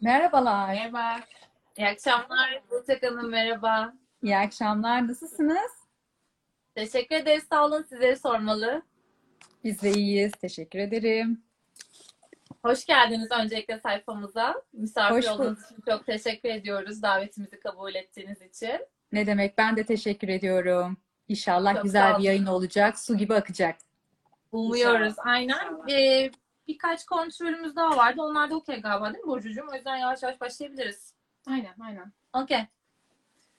Merhabalar. Merhaba. İyi akşamlar. Burçak Hanım merhaba. İyi akşamlar. Nasılsınız? Teşekkür ederiz. Sağ olun. Sizleri sormalı. Biz de iyiyiz. Teşekkür ederim. Hoş geldiniz öncelikle sayfamıza. Misafir Hoş olduğunuz için çok teşekkür ediyoruz. Davetimizi kabul ettiğiniz için. Ne demek? Ben de teşekkür ediyorum. İnşallah Çok güzel bir yayın olacak. Su gibi akacak. Umuyoruz. İnşallah. Aynen. İnşallah. Ee, birkaç kontrolümüz daha vardı. Onlar da okey galiba değil mi Burcucuğum? O yüzden yavaş yavaş başlayabiliriz. Aynen aynen. Okey.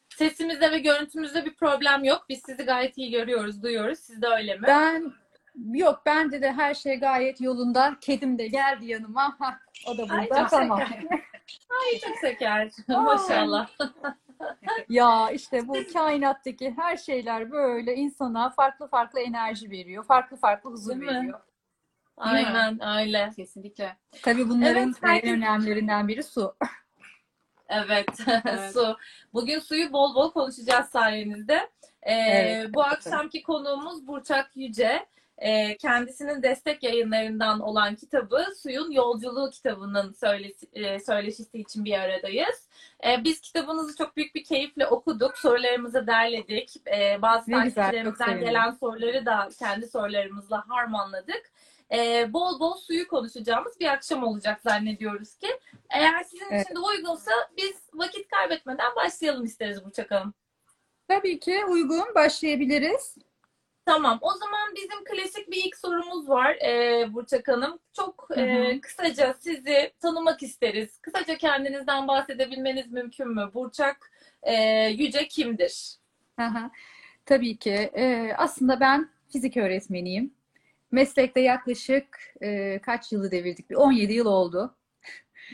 Sesimizde ve görüntümüzde bir problem yok. Biz sizi gayet iyi görüyoruz, duyuyoruz. Siz de öyle mi? Ben yok bende de her şey gayet yolunda. Kedim de geldi yanıma. O da Ay, burada. çok Tamam. Ay çok şeker. Maşallah. Ya işte bu kainattaki her şeyler böyle insana farklı farklı enerji veriyor. Farklı farklı huzur Değil mi? veriyor. Aynen öyle. Kesinlikle. Tabii bunların Evet, en önemlilerinden biri su. Evet. Evet. Su. Bugün suyu bol bol konuşacağız sayenizde. Ee, Evet. Bu akşamki konuğumuz Burçak Yüce. Ee, kendisinin destek yayınlarından olan kitabı Suyun Yolculuğu kitabının söylesi, e, söyleşisi için bir aradayız. Ee, biz kitabınızı çok büyük bir keyifle okuduk. Sorularımızı derledik. Ee, bazı takipçilerimizden gelen soruları da kendi sorularımızla harmanladık. Ee, bol bol suyu konuşacağımız bir akşam olacak zannediyoruz ki. Eğer sizin Evet. için de uygunsa biz vakit kaybetmeden başlayalım isteriz Burçak Hanım. Tabii ki uygun başlayabiliriz. Tamam. O zaman bizim klasik bir ilk sorumuz var e, Burçak Hanım. Çok e, Hı kısaca sizi tanımak isteriz. Kısaca kendinizden bahsedebilmeniz mümkün mü? Burçak e, Yüce kimdir? Hı hı. Tabii ki. Ee, aslında ben fizik öğretmeniyim. Meslekte yaklaşık e, kaç yılı devirdik? Bir 17 yıl oldu.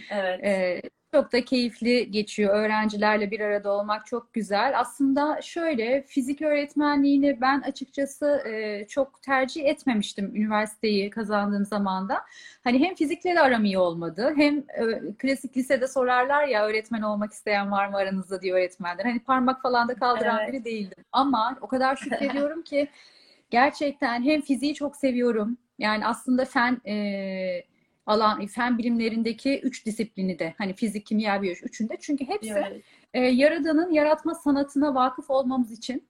Evet. Ee, çok da keyifli geçiyor. Öğrencilerle bir arada olmak çok güzel. Aslında şöyle fizik öğretmenliğini ben açıkçası e, çok tercih etmemiştim üniversiteyi kazandığım zaman da. Hani hem fizikle de aram iyi olmadı hem e, klasik lisede sorarlar ya öğretmen olmak isteyen var mı aranızda diye öğretmenler. Hani parmak falan da kaldıran Evet. biri değildim. Ama o kadar şükrediyorum ki gerçekten hem fiziği çok seviyorum. Yani aslında fen e, alan fen bilimlerindeki üç disiplini de hani fizik, kimya, biyoloji üçünde çünkü hepsi Evet. e, Yaradan'ın yaratma sanatına vakıf olmamız için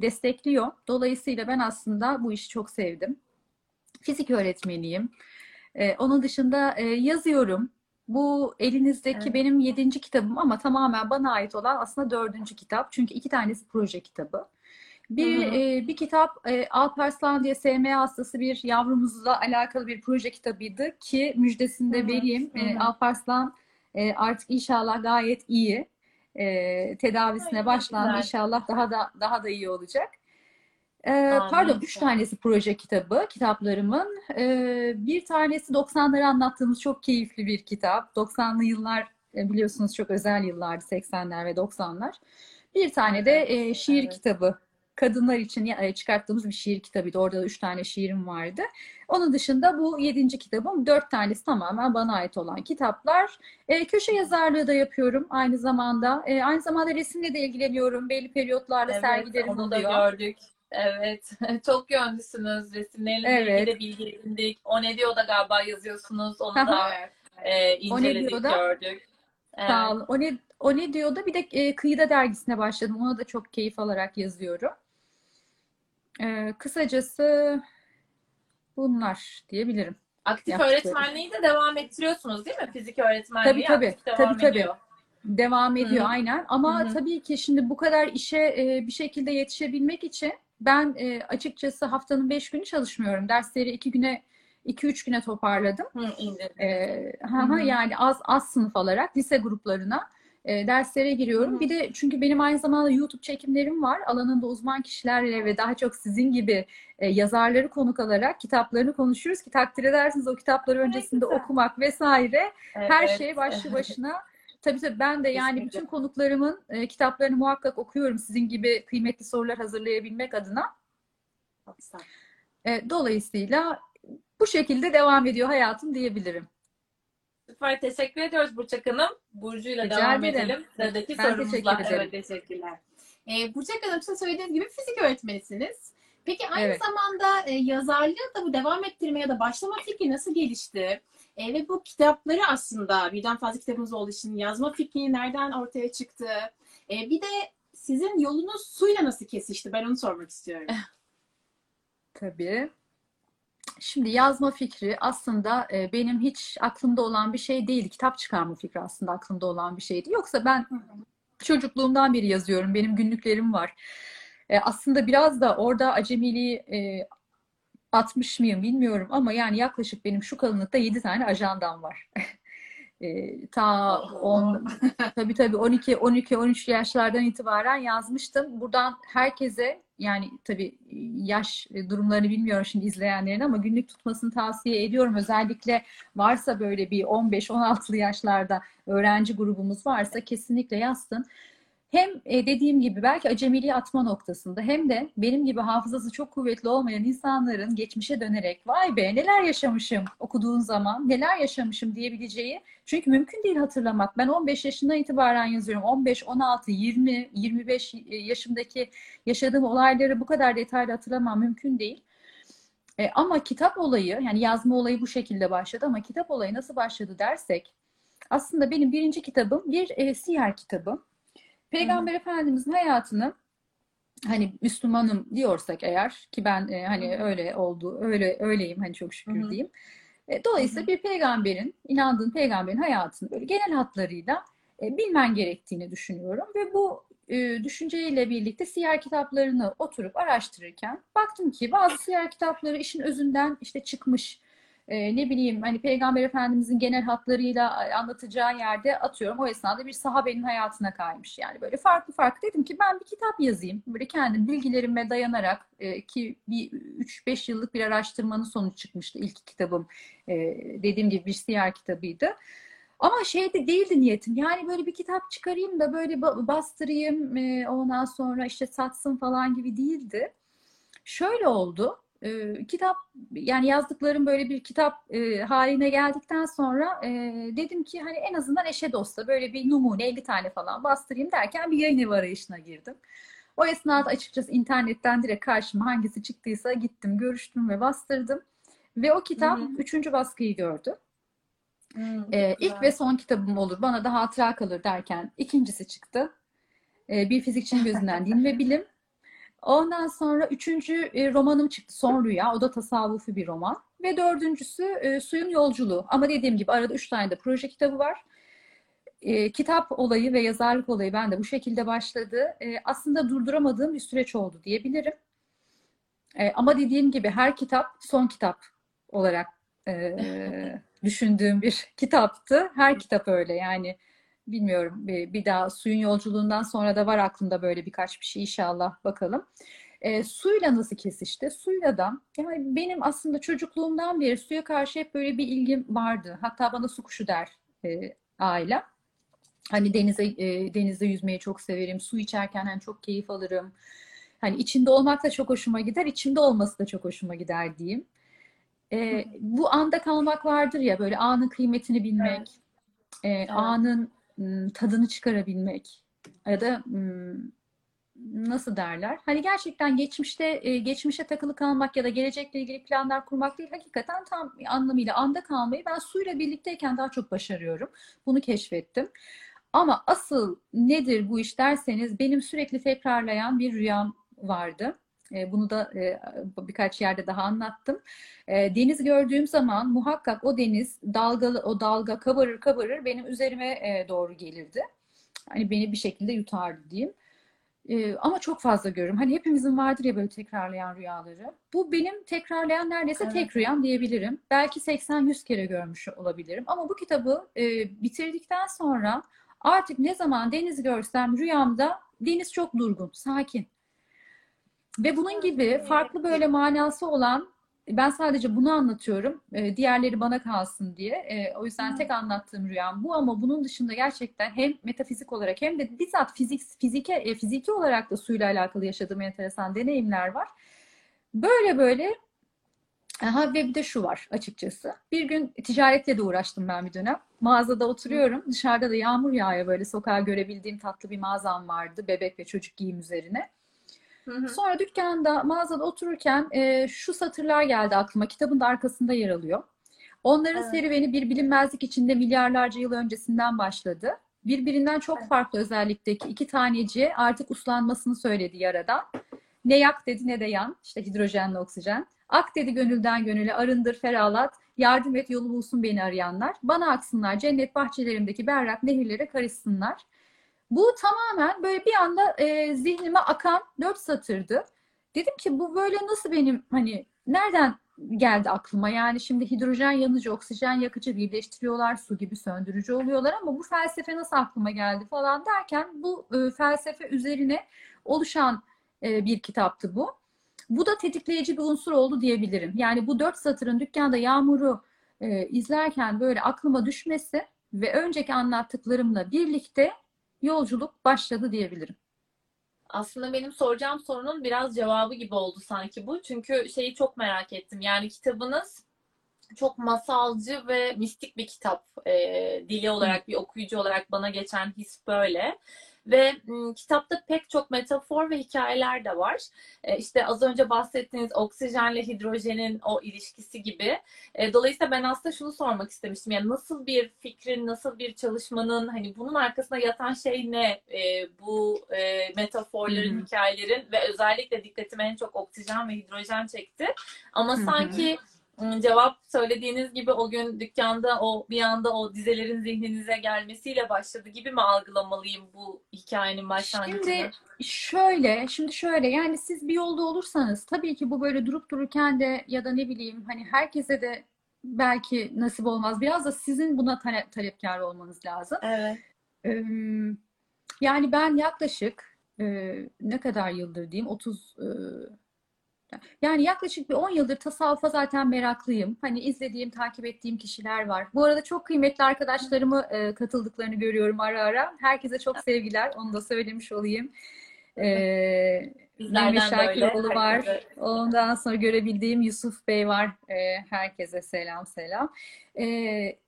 destekliyor. Dolayısıyla ben aslında bu işi çok sevdim. Fizik öğretmeniyim. E, onun dışında e, yazıyorum. Bu elinizdeki Evet. benim yedinci kitabım ama tamamen bana ait olan aslında dördüncü kitap. Çünkü iki tanesi proje kitabı. Bir, Hı hı. e, bir kitap e, Alparslan diye SMA hastası bir yavrumuzla alakalı bir proje kitabıydı ki müjdesini de Hı hı. vereyim. E. Alparslan e, artık inşallah gayet iyi. E, tedavisine Ay, başlandı. İnşallah daha da daha da iyi olacak. E, pardon, üç tanesi proje kitabı kitaplarımın. E, bir tanesi 90'ları anlattığımız çok keyifli bir kitap. 90'lı yıllar e, biliyorsunuz çok özel yıllardı 80'ler ve 90'lar. Bir tane de e, şiir evet. kitabı. Kadınlar için ya- çıkarttığımız bir şiir kitabıydı. Orada da üç tane şiirim vardı. Onun dışında bu yedinci kitabım. Dört tanesi tamamen bana ait olan kitaplar. E, köşe yazarlığı da yapıyorum aynı zamanda. E, aynı zamanda resimle de ilgileniyorum. Belli periyotlarla Evet, sergilerim onu da oluyor. gördük. Evet. Çok yönlüsünüz. Resimlerinizle Evet. ilgili de bilgi edindik. O ne diyor da galiba yazıyorsunuz. Onu da e, O ne inceledik, diyor da? gördük. Evet. Sağ olun. O ne, o ne diyor da bir de e, Kıyıda dergisine başladım. Ona da çok keyif alarak yazıyorum. E, kısacası bunlar diyebilirim. Aktif öğretmenliği de devam ettiriyorsunuz değil mi? Fizik öğretmenliği Tabii, tabii. aktif devam Tabii, tabii. ediyor. Devam ediyor Hı. aynen. Ama Hı hı. tabii ki şimdi bu kadar işe e, bir şekilde yetişebilmek için ben e, açıkçası haftanın beş günü çalışmıyorum. Dersleri iki güne, iki üç güne toparladım. Hı. E, ha, Hı ha, yani az az sınıf alarak lise gruplarına e, derslere giriyorum. Hı hı. Bir de çünkü benim aynı zamanda YouTube çekimlerim var. Alanında uzman kişilerle ve daha çok sizin gibi e, yazarları konuk alarak kitaplarını konuşuyoruz ki takdir edersiniz o kitapları öncesinde güzel. okumak vesaire her Evet. şey başlı başına. Tabii tabii ben de yani Kesinlikle. bütün konuklarımın e, kitaplarını muhakkak okuyorum sizin gibi kıymetli sorular hazırlayabilmek adına. E, dolayısıyla bu şekilde devam ediyor hayatım diyebilirim. Süper. Teşekkür ediyoruz Burçak Hanım. Burcu'yla Rica devam ederim. edelim. Sıradaki Ben sorumuzla. teşekkür ederim. Evet teşekkürler. Ee, Burçak Hanım size söylediğiniz gibi fizik öğretmenisiniz. Peki aynı Evet. zamanda e, yazarlığı da bu devam ettirmeye ya da başlama fikri nasıl gelişti? E, ve bu kitapları aslında birden fazla kitabınız olduğu için yazma fikri nereden ortaya çıktı? E, bir de sizin yolunuz suyla nasıl kesişti? Ben onu sormak istiyorum. Tabii. Şimdi yazma fikri aslında e, benim hiç aklımda olan bir şey değildi. Kitap çıkarma fikri aslında aklımda olan bir şeydi. Yoksa ben çocukluğumdan beri yazıyorum. Benim günlüklerim var. E, aslında biraz da orada acemiliği e, atmış mıyım bilmiyorum ama yani yaklaşık benim şu kalınlıkta 7 tane ajandam var. E, ta on, tabii tabii 12 12 13 yaşlardan itibaren yazmıştım. Buradan herkese yani tabii yaş durumlarını bilmiyorum şimdi izleyenlerin ama günlük tutmasını tavsiye ediyorum. Özellikle varsa böyle bir 15-16'lı yaşlarda öğrenci grubumuz varsa kesinlikle yazsın. Hem e, dediğim gibi belki acemiliği atma noktasında hem de benim gibi hafızası çok kuvvetli olmayan insanların geçmişe dönerek vay be neler yaşamışım okuduğun zaman neler yaşamışım diyebileceği çünkü mümkün değil hatırlamak. Ben 15 yaşından itibaren yazıyorum. 15, 16, 20, 25 yaşımdaki yaşadığım olayları bu kadar detaylı hatırlamam mümkün değil. E, ama kitap olayı yani yazma olayı bu şekilde başladı ama kitap olayı nasıl başladı dersek aslında benim birinci kitabım bir e, siyer kitabı. Peygamber Efendimizin hayatını hani Müslümanım diyorsak eğer ki ben e, hani öyle oldu öyle öyleyim hani çok şükür Hı hı. diyeyim. E, dolayısıyla bir peygamberin inandığın peygamberin hayatını böyle genel hatlarıyla e, bilmen gerektiğini düşünüyorum ve bu e, düşünceyle birlikte siyer kitaplarını oturup araştırırken baktım ki bazı siyer kitapları işin özünden işte çıkmış. E, ne bileyim hani Peygamber Efendimizin genel hatlarıyla anlatacağı yerde atıyorum o esnada bir sahabenin hayatına kaymış. Yani böyle farklı farklı dedim ki ben bir kitap yazayım. Böyle kendim bilgilerime dayanarak e, ki bir 3-5 yıllık bir araştırmanın sonucu çıkmıştı ilk kitabım. E, dediğim gibi bir siyer kitabıydı. Ama şey de değildi niyetim. Yani böyle bir kitap çıkarayım da böyle ba- bastırayım e, ondan sonra işte satsın falan gibi değildi. Şöyle oldu. E, kitap yani yazdıklarım böyle bir kitap e, haline geldikten sonra e, dedim ki hani en azından eşe dosta böyle bir numune 50 tane falan bastırayım derken bir yayın evi arayışına girdim. O esnada açıkçası internetten direkt karşıma hangisi çıktıysa gittim, görüştüm ve bastırdım. Ve o kitap Hı hı. üçüncü baskıyı gördü. Hmm, Ee, ilk ve son kitabım olur. Bana da hatıra kalır derken ikincisi çıktı. Ee, bir fizikçinin gözünden din ve bilim. Ondan sonra üçüncü e, romanım çıktı. Son Rüya. O da tasavvufi bir roman. Ve dördüncüsü e, Suyun Yolculuğu. Ama dediğim gibi arada üç tane de proje kitabı var. E, kitap olayı ve yazarlık olayı bende bu şekilde başladı. E, aslında durduramadığım bir süreç oldu diyebilirim. E, ama dediğim gibi her kitap son kitap olarak e, düşündüğüm bir kitaptı. Her kitap öyle yani bilmiyorum bir, daha suyun yolculuğundan sonra da var aklımda böyle birkaç bir şey inşallah bakalım. E, suyla nasıl kesişti? Suyla da yani benim aslında çocukluğumdan beri suya karşı hep böyle bir ilgim vardı. Hatta bana su kuşu der e, ailem. Hani denize e, denizde yüzmeyi çok severim. Su içerken hani çok keyif alırım. Hani içinde olmak da çok hoşuma gider, içinde olması da çok hoşuma gider diyeyim. E, bu anda kalmak vardır ya böyle anın kıymetini bilmek, e, anın m, tadını çıkarabilmek ya da nasıl derler? Hani gerçekten geçmişte geçmişe takılı kalmak ya da gelecekle ilgili planlar kurmak değil, hakikaten tam anlamıyla anda kalmayı ben suyla birlikteyken daha çok başarıyorum. Bunu keşfettim. Ama asıl nedir bu iş derseniz benim sürekli tekrarlayan bir rüyam vardı. E, Bunu da e, birkaç yerde daha anlattım. E, Deniz gördüğüm zaman muhakkak o deniz dalgalı o dalga kabarır kabarır benim üzerime doğru gelirdi. Hani beni bir şekilde yutardı diyeyim. Ama çok fazla görürüm. Hani hepimizin vardır ya böyle tekrarlayan rüyaları. Bu benim tekrarlayan neredeyse Evet. tek rüyam diyebilirim. Belki 80-100 kere görmüş olabilirim. Ama bu kitabı bitirdikten sonra artık ne zaman deniz görsem rüyamda deniz çok durgun, sakin. Ve bunun gibi farklı böyle manası olan ben sadece bunu anlatıyorum. e, Diğerleri bana kalsın diye. E, O yüzden tek anlattığım rüyam bu ama bunun dışında gerçekten hem metafizik olarak hem de bizzat fizik fizike e, fiziki olarak da suyla alakalı yaşadığım enteresan deneyimler var. Böyle böyle Aha, ve bir de şu var açıkçası. Bir gün ticaretle de uğraştım ben bir dönem. Mağazada oturuyorum. Dışarıda da yağmur yağıyor böyle sokağa görebildiğim tatlı bir mağazam vardı. Bebek ve çocuk giyim üzerine. Hı hı. Sonra dükkanda, mağazada otururken e, şu satırlar geldi aklıma. Kitabın da arkasında yer alıyor. Onların Evet. serüveni bir bilinmezlik içinde milyarlarca yıl öncesinden başladı. Birbirinden çok Evet. farklı özellikteki iki taneciye artık uslanmasını söyledi yaradan. Ne yak dedi ne de yan. İşte hidrojenle oksijen. Ak dedi gönülden gönüle arındır ferahlat. Yardım et yolu bulsun beni arayanlar. Bana aksınlar cennet bahçelerimdeki berrak nehirlere karışsınlar. Bu tamamen böyle bir anda e, zihnime akan dört satırdı. Dedim ki bu böyle nasıl benim hani nereden geldi aklıma? Yani şimdi hidrojen yanıcı, oksijen yakıcı birleştiriyorlar, su gibi söndürücü oluyorlar ama bu felsefe nasıl aklıma geldi falan derken bu e, felsefe üzerine oluşan e, bir kitaptı bu. Bu da tetikleyici bir unsur oldu diyebilirim. Yani bu dört satırın dükkanda Yağmur'u e, izlerken böyle aklıma düşmesi ve önceki anlattıklarımla birlikte yolculuk başladı diyebilirim. Aslında benim soracağım sorunun biraz cevabı gibi oldu sanki bu. Çünkü şeyi çok merak ettim. Yani kitabınız çok masalcı ve mistik bir kitap. Ee, dili olarak, bir okuyucu olarak bana geçen his böyle. Ve m, kitapta pek çok metafor ve hikayeler de var. Ee, işte az önce bahsettiğiniz oksijenle hidrojenin o ilişkisi gibi. Ee, dolayısıyla ben aslında şunu sormak istemiştim. Yani nasıl bir fikrin, nasıl bir çalışmanın, hani bunun arkasında yatan şey ne? Ee, bu e, metaforların, hikayelerin ve özellikle dikkatimi en çok oksijen ve hidrojen çekti. Ama sanki cevap söylediğiniz gibi o gün dükkanda o bir anda o dizelerin zihninize gelmesiyle başladı gibi mi algılamalıyım bu hikayenin başlangıcını? Şimdi şöyle, şimdi şöyle yani siz bir yolda olursanız tabii ki bu böyle durup dururken de ya da ne bileyim hani herkese de belki nasip olmaz. Biraz da sizin buna tale- talepkar olmanız lazım. Evet. Eee, Yani ben yaklaşık eee, ne kadar yıldır diyeyim 30 eee, yani yaklaşık bir 10 yıldır tasavvufa zaten meraklıyım. Hani izlediğim, takip ettiğim kişiler var. Bu arada çok kıymetli arkadaşlarımı eee, katıldıklarını görüyorum ara ara. Herkese çok sevgiler. Onu da söylemiş olayım. Bizlerden Mehmet. Şakiroğlu var. Herkese. Ondan sonra görebildiğim Yusuf Bey var. Eee, herkese selam selam. Eee,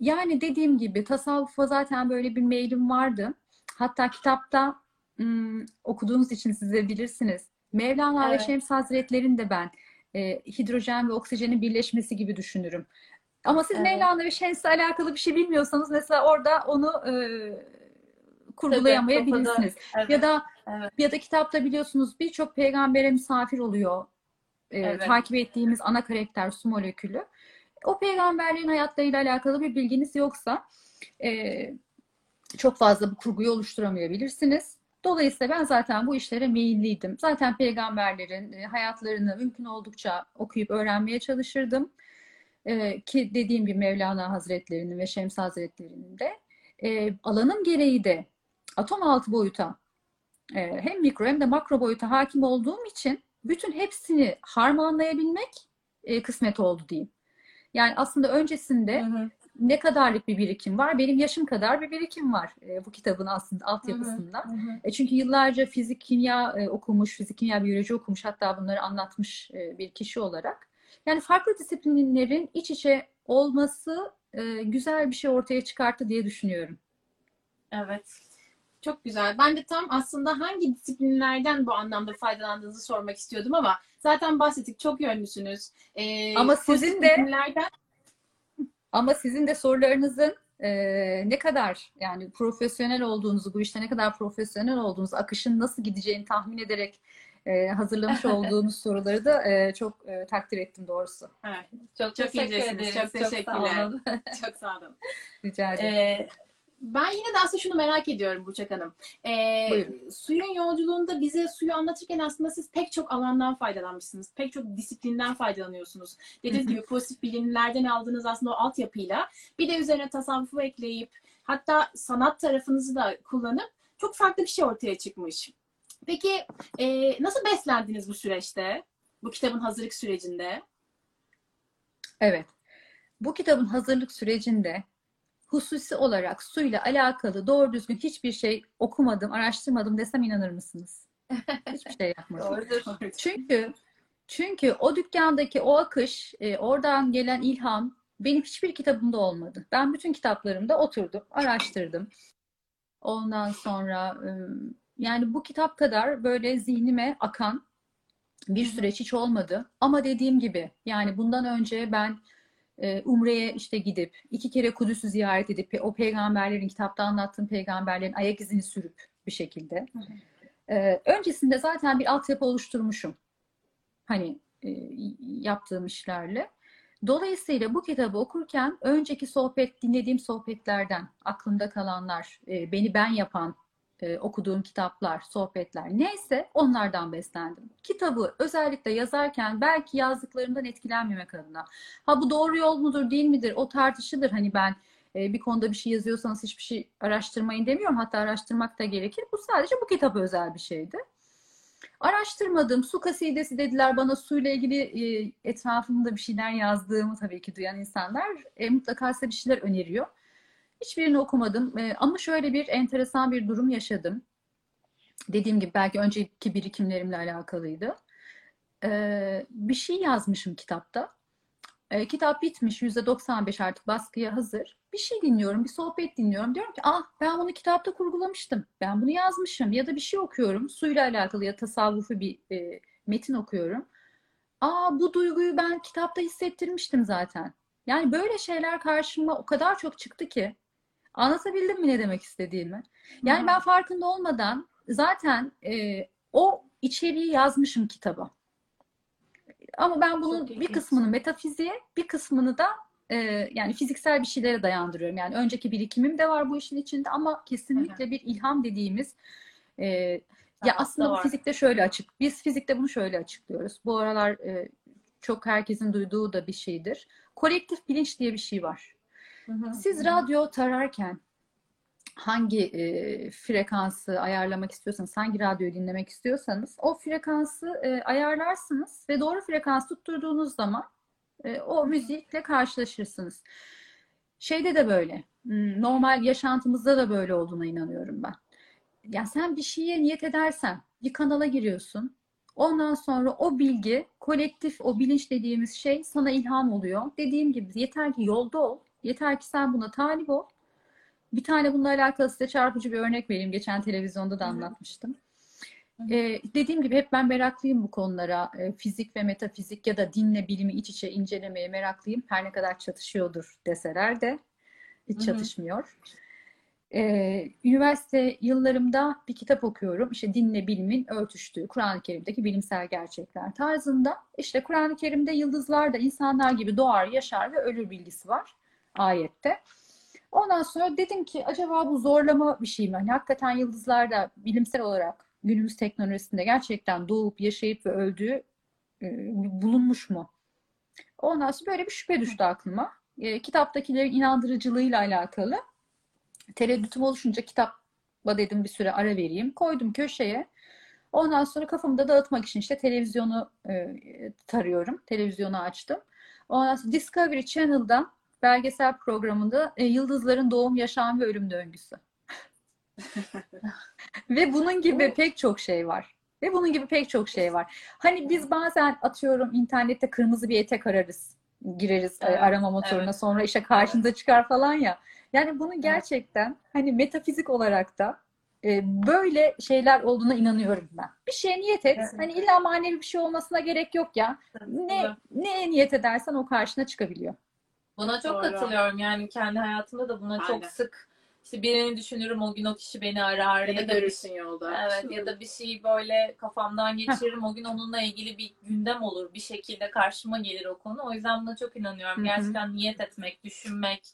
yani dediğim gibi tasavvufa zaten böyle bir meylim vardı. Hatta kitapta hmm, okuduğunuz için siz de bilirsiniz. Mevlana ve Evet. Şems Hazretleri'ni de ben e, hidrojen ve oksijenin birleşmesi gibi düşünürüm. Ama siz Evet. Mevlana ve Şems'le alakalı bir şey bilmiyorsanız mesela orada onu e, kurgulayamayabilirsiniz. Evet. Ya da Evet. ya da kitapta biliyorsunuz birçok peygambere misafir oluyor. Ee, Evet. takip ettiğimiz ana karakter su molekülü. O peygamberlerin hayatlarıyla alakalı bir bilginiz yoksa e, çok fazla bu kurguyu oluşturamayabilirsiniz. Dolayısıyla ben zaten bu işlere meyilliydim. Zaten peygamberlerin e, hayatlarını mümkün oldukça okuyup öğrenmeye çalışırdım. E, ki dediğim gibi Mevlana Hazretleri'nin ve Şems Hazretleri'nin de e, alanım gereği de atom altı boyuta e, hem mikro hem de makro boyuta hakim olduğum için bütün hepsini harmanlayabilmek e, kısmet oldu diyeyim. Yani aslında öncesinde Hı hı. Ne kadarlık bir birikim var? Benim yaşım kadar bir birikim var e, bu kitabın aslında altyapısında. Hı hı. E, çünkü yıllarca fizik, kimya e, okumuş, fizik, kimya, biyoloji okumuş, hatta bunları anlatmış e, bir kişi olarak. Yani farklı disiplinlerin iç içe olması e, güzel bir şey ortaya çıkarttı diye düşünüyorum. Evet. Çok güzel. Ben de tam aslında hangi disiplinlerden bu anlamda faydalandığınızı sormak istiyordum ama zaten bahsettik. Çok yönlüsünüz. Ee, Ama sizin de- Ama sizin de sorularınızın e, ne kadar yani profesyonel olduğunuzu, bu işte ne kadar profesyonel olduğunuzu, akışın nasıl gideceğini tahmin ederek e, hazırlamış olduğunuz soruları da e, çok e, takdir ettim doğrusu. Evet, Çok, Çok teşekkür incesiniz. ederiz. Çok sağ teşekkürler. olun. çok sağ olun. Rica ederim. Ee, Ben yine de aslında şunu merak ediyorum Burçak Hanım. Ee, Buyurun. suyun yolculuğunda bize suyu anlatırken aslında siz pek çok alandan faydalanmışsınız. Pek çok disiplinden faydalanıyorsunuz. Dediğiniz gibi pozitif bilimlerden aldığınız aslında o altyapıyla bir de üzerine tasavvufu ekleyip hatta sanat tarafınızı da kullanıp çok farklı bir şey ortaya çıkmış. Peki e, nasıl beslendiniz bu süreçte? Bu kitabın hazırlık sürecinde? Evet. Bu kitabın hazırlık sürecinde hususi olarak suyla alakalı doğru düzgün hiçbir şey okumadım, araştırmadım desem inanır mısınız? Hiçbir şey yapmadım. doğrudur. Çünkü çünkü o dükkandaki o akış, e, oradan gelen ilham benim hiçbir kitabımda olmadı. Ben bütün kitaplarımda oturdum, araştırdım. Ondan sonra ım, yani bu kitap kadar böyle zihnime akan bir süreç hiç olmadı. Ama dediğim gibi yani bundan önce ben e, Umre'ye işte gidip iki kere Kudüs'ü ziyaret edip o peygamberlerin kitapta anlattığım peygamberlerin ayak izini sürüp bir şekilde. E, öncesinde zaten bir altyapı oluşturmuşum. Hani e, yaptığım işlerle. Dolayısıyla bu kitabı okurken önceki sohbet, dinlediğim sohbetlerden aklımda kalanlar, e, beni ben yapan e, okuduğum kitaplar, sohbetler neyse onlardan beslendim. Kitabı özellikle yazarken belki yazdıklarımdan etkilenmemek adına. Ha bu doğru yol mudur değil midir o tartışılır. Hani ben e, bir konuda bir şey yazıyorsanız hiçbir şey araştırmayın demiyorum. Hatta araştırmak da gerekir. Bu sadece bu kitaba özel bir şeydi. Araştırmadım. Su kasidesi dediler bana suyla ilgili e, etrafımda bir şeyler yazdığımı tabii ki duyan insanlar e, mutlaka size bir şeyler öneriyor. Hiçbirini okumadım E, ama şöyle bir enteresan bir durum yaşadım. Dediğim gibi belki önceki birikimlerimle alakalıydı. E, bir şey yazmışım kitapta. E, kitap bitmiş, %95 artık baskıya hazır. Bir şey dinliyorum, bir sohbet dinliyorum. Diyorum ki ah ben bunu kitapta kurgulamıştım. Ben bunu yazmışım. Ya da bir şey okuyorum. Suyla alakalı ya tasavvufi bir e, metin okuyorum. Aa bu duyguyu ben kitapta hissettirmiştim zaten. Yani böyle şeyler karşıma o kadar çok çıktı ki. Anlatabildim mi ne demek istediğimi? Yani ben farkında olmadan zaten e, o içeriği yazmışım kitaba. Ama ben bunun Çok bir kısmını metafiziğe, bir kısmını da e, yani fiziksel bir şeylere dayandırıyorum. Yani önceki birikimim de var bu işin içinde ama kesinlikle bir ilham dediğimiz e, ya aslında bu fizikte şöyle açık. Biz fizikte bunu şöyle açıklıyoruz. Bu aralar e, çok herkesin duyduğu da bir şeydir. Kolektif bilinç diye bir şey var. Siz radyo tararken hangi e, frekansı ayarlamak istiyorsanız, hangi radyoyu dinlemek istiyorsanız o frekansı e, ayarlarsınız ve doğru frekans tutturduğunuz zaman e, o müzikle karşılaşırsınız. Şeyde de böyle, hmm, normal yaşantımızda da böyle olduğuna inanıyorum ben. Ya sen bir şeye niyet edersen, bir kanala giriyorsun. Ondan sonra o bilgi, kolektif o bilinç dediğimiz şey sana ilham oluyor. Dediğim gibi yeter ki yolda ol. Yeter ki sen buna talip ol. Bir tane bununla alakalı size çarpıcı bir örnek vereyim. Geçen televizyonda da anlatmıştım. Ee, dediğim gibi hep ben meraklıyım bu konulara. Ee, fizik ve metafizik ya da dinle bilimi iç içe incelemeye meraklıyım. Her ne kadar çatışıyordur deseler de hiç çatışmıyor. Ee, üniversite yıllarımda bir kitap okuyorum. İşte dinle bilimin örtüştüğü Kur'an-ı Kerim'deki bilimsel gerçekler tarzında. İşte Kur'an-ı Kerim'de yıldızlar da insanlar gibi doğar, yaşar ve ölür bilgisi var ayette. Ondan sonra dedim ki acaba bu zorlama bir şey mi? Hani hakikaten yıldızlar da bilimsel olarak günümüz teknolojisinde gerçekten doğup yaşayıp ve öldüğü e, bulunmuş mu? Ondan sonra böyle bir şüphe düştü aklıma. E, kitaptakilerin inandırıcılığıyla alakalı. Tereddütüm oluşunca kitaba dedim bir süre ara vereyim. Koydum köşeye. Ondan sonra kafamı da dağıtmak için işte televizyonu e, tarıyorum. Televizyonu açtım. Ondan sonra Discovery Channel'dan belgesel programında e, yıldızların doğum, yaşam ve ölüm döngüsü. Ve bunun gibi pek çok şey var. Ve bunun gibi pek çok şey var. Hani biz bazen atıyorum internette kırmızı bir etek ararız. Gireriz e, Evet, arama motoruna evet. sonra işte karşınıza çıkar falan ya. Yani bunun gerçekten hani metafizik olarak da e, böyle şeyler olduğuna inanıyorum ben. Bir şeye niyet et. Evet. Hani illa manevi bir şey olmasına gerek yok ya. Ne Tabii. neye niyet edersen o karşına çıkabiliyor. Buna çok Doğru. katılıyorum. Yani kendi hayatımda da buna çok Aynen. sık işte birini düşünürüm o gün o kişi beni arar Ya da ya da bir görürsün yolda. Evet ya da bir şeyi böyle kafamdan geçiririm. O gün onunla ilgili bir gündem olur. Bir şekilde karşıma gelir o konu. O yüzden buna çok inanıyorum. Gerçekten niyet etmek, düşünmek,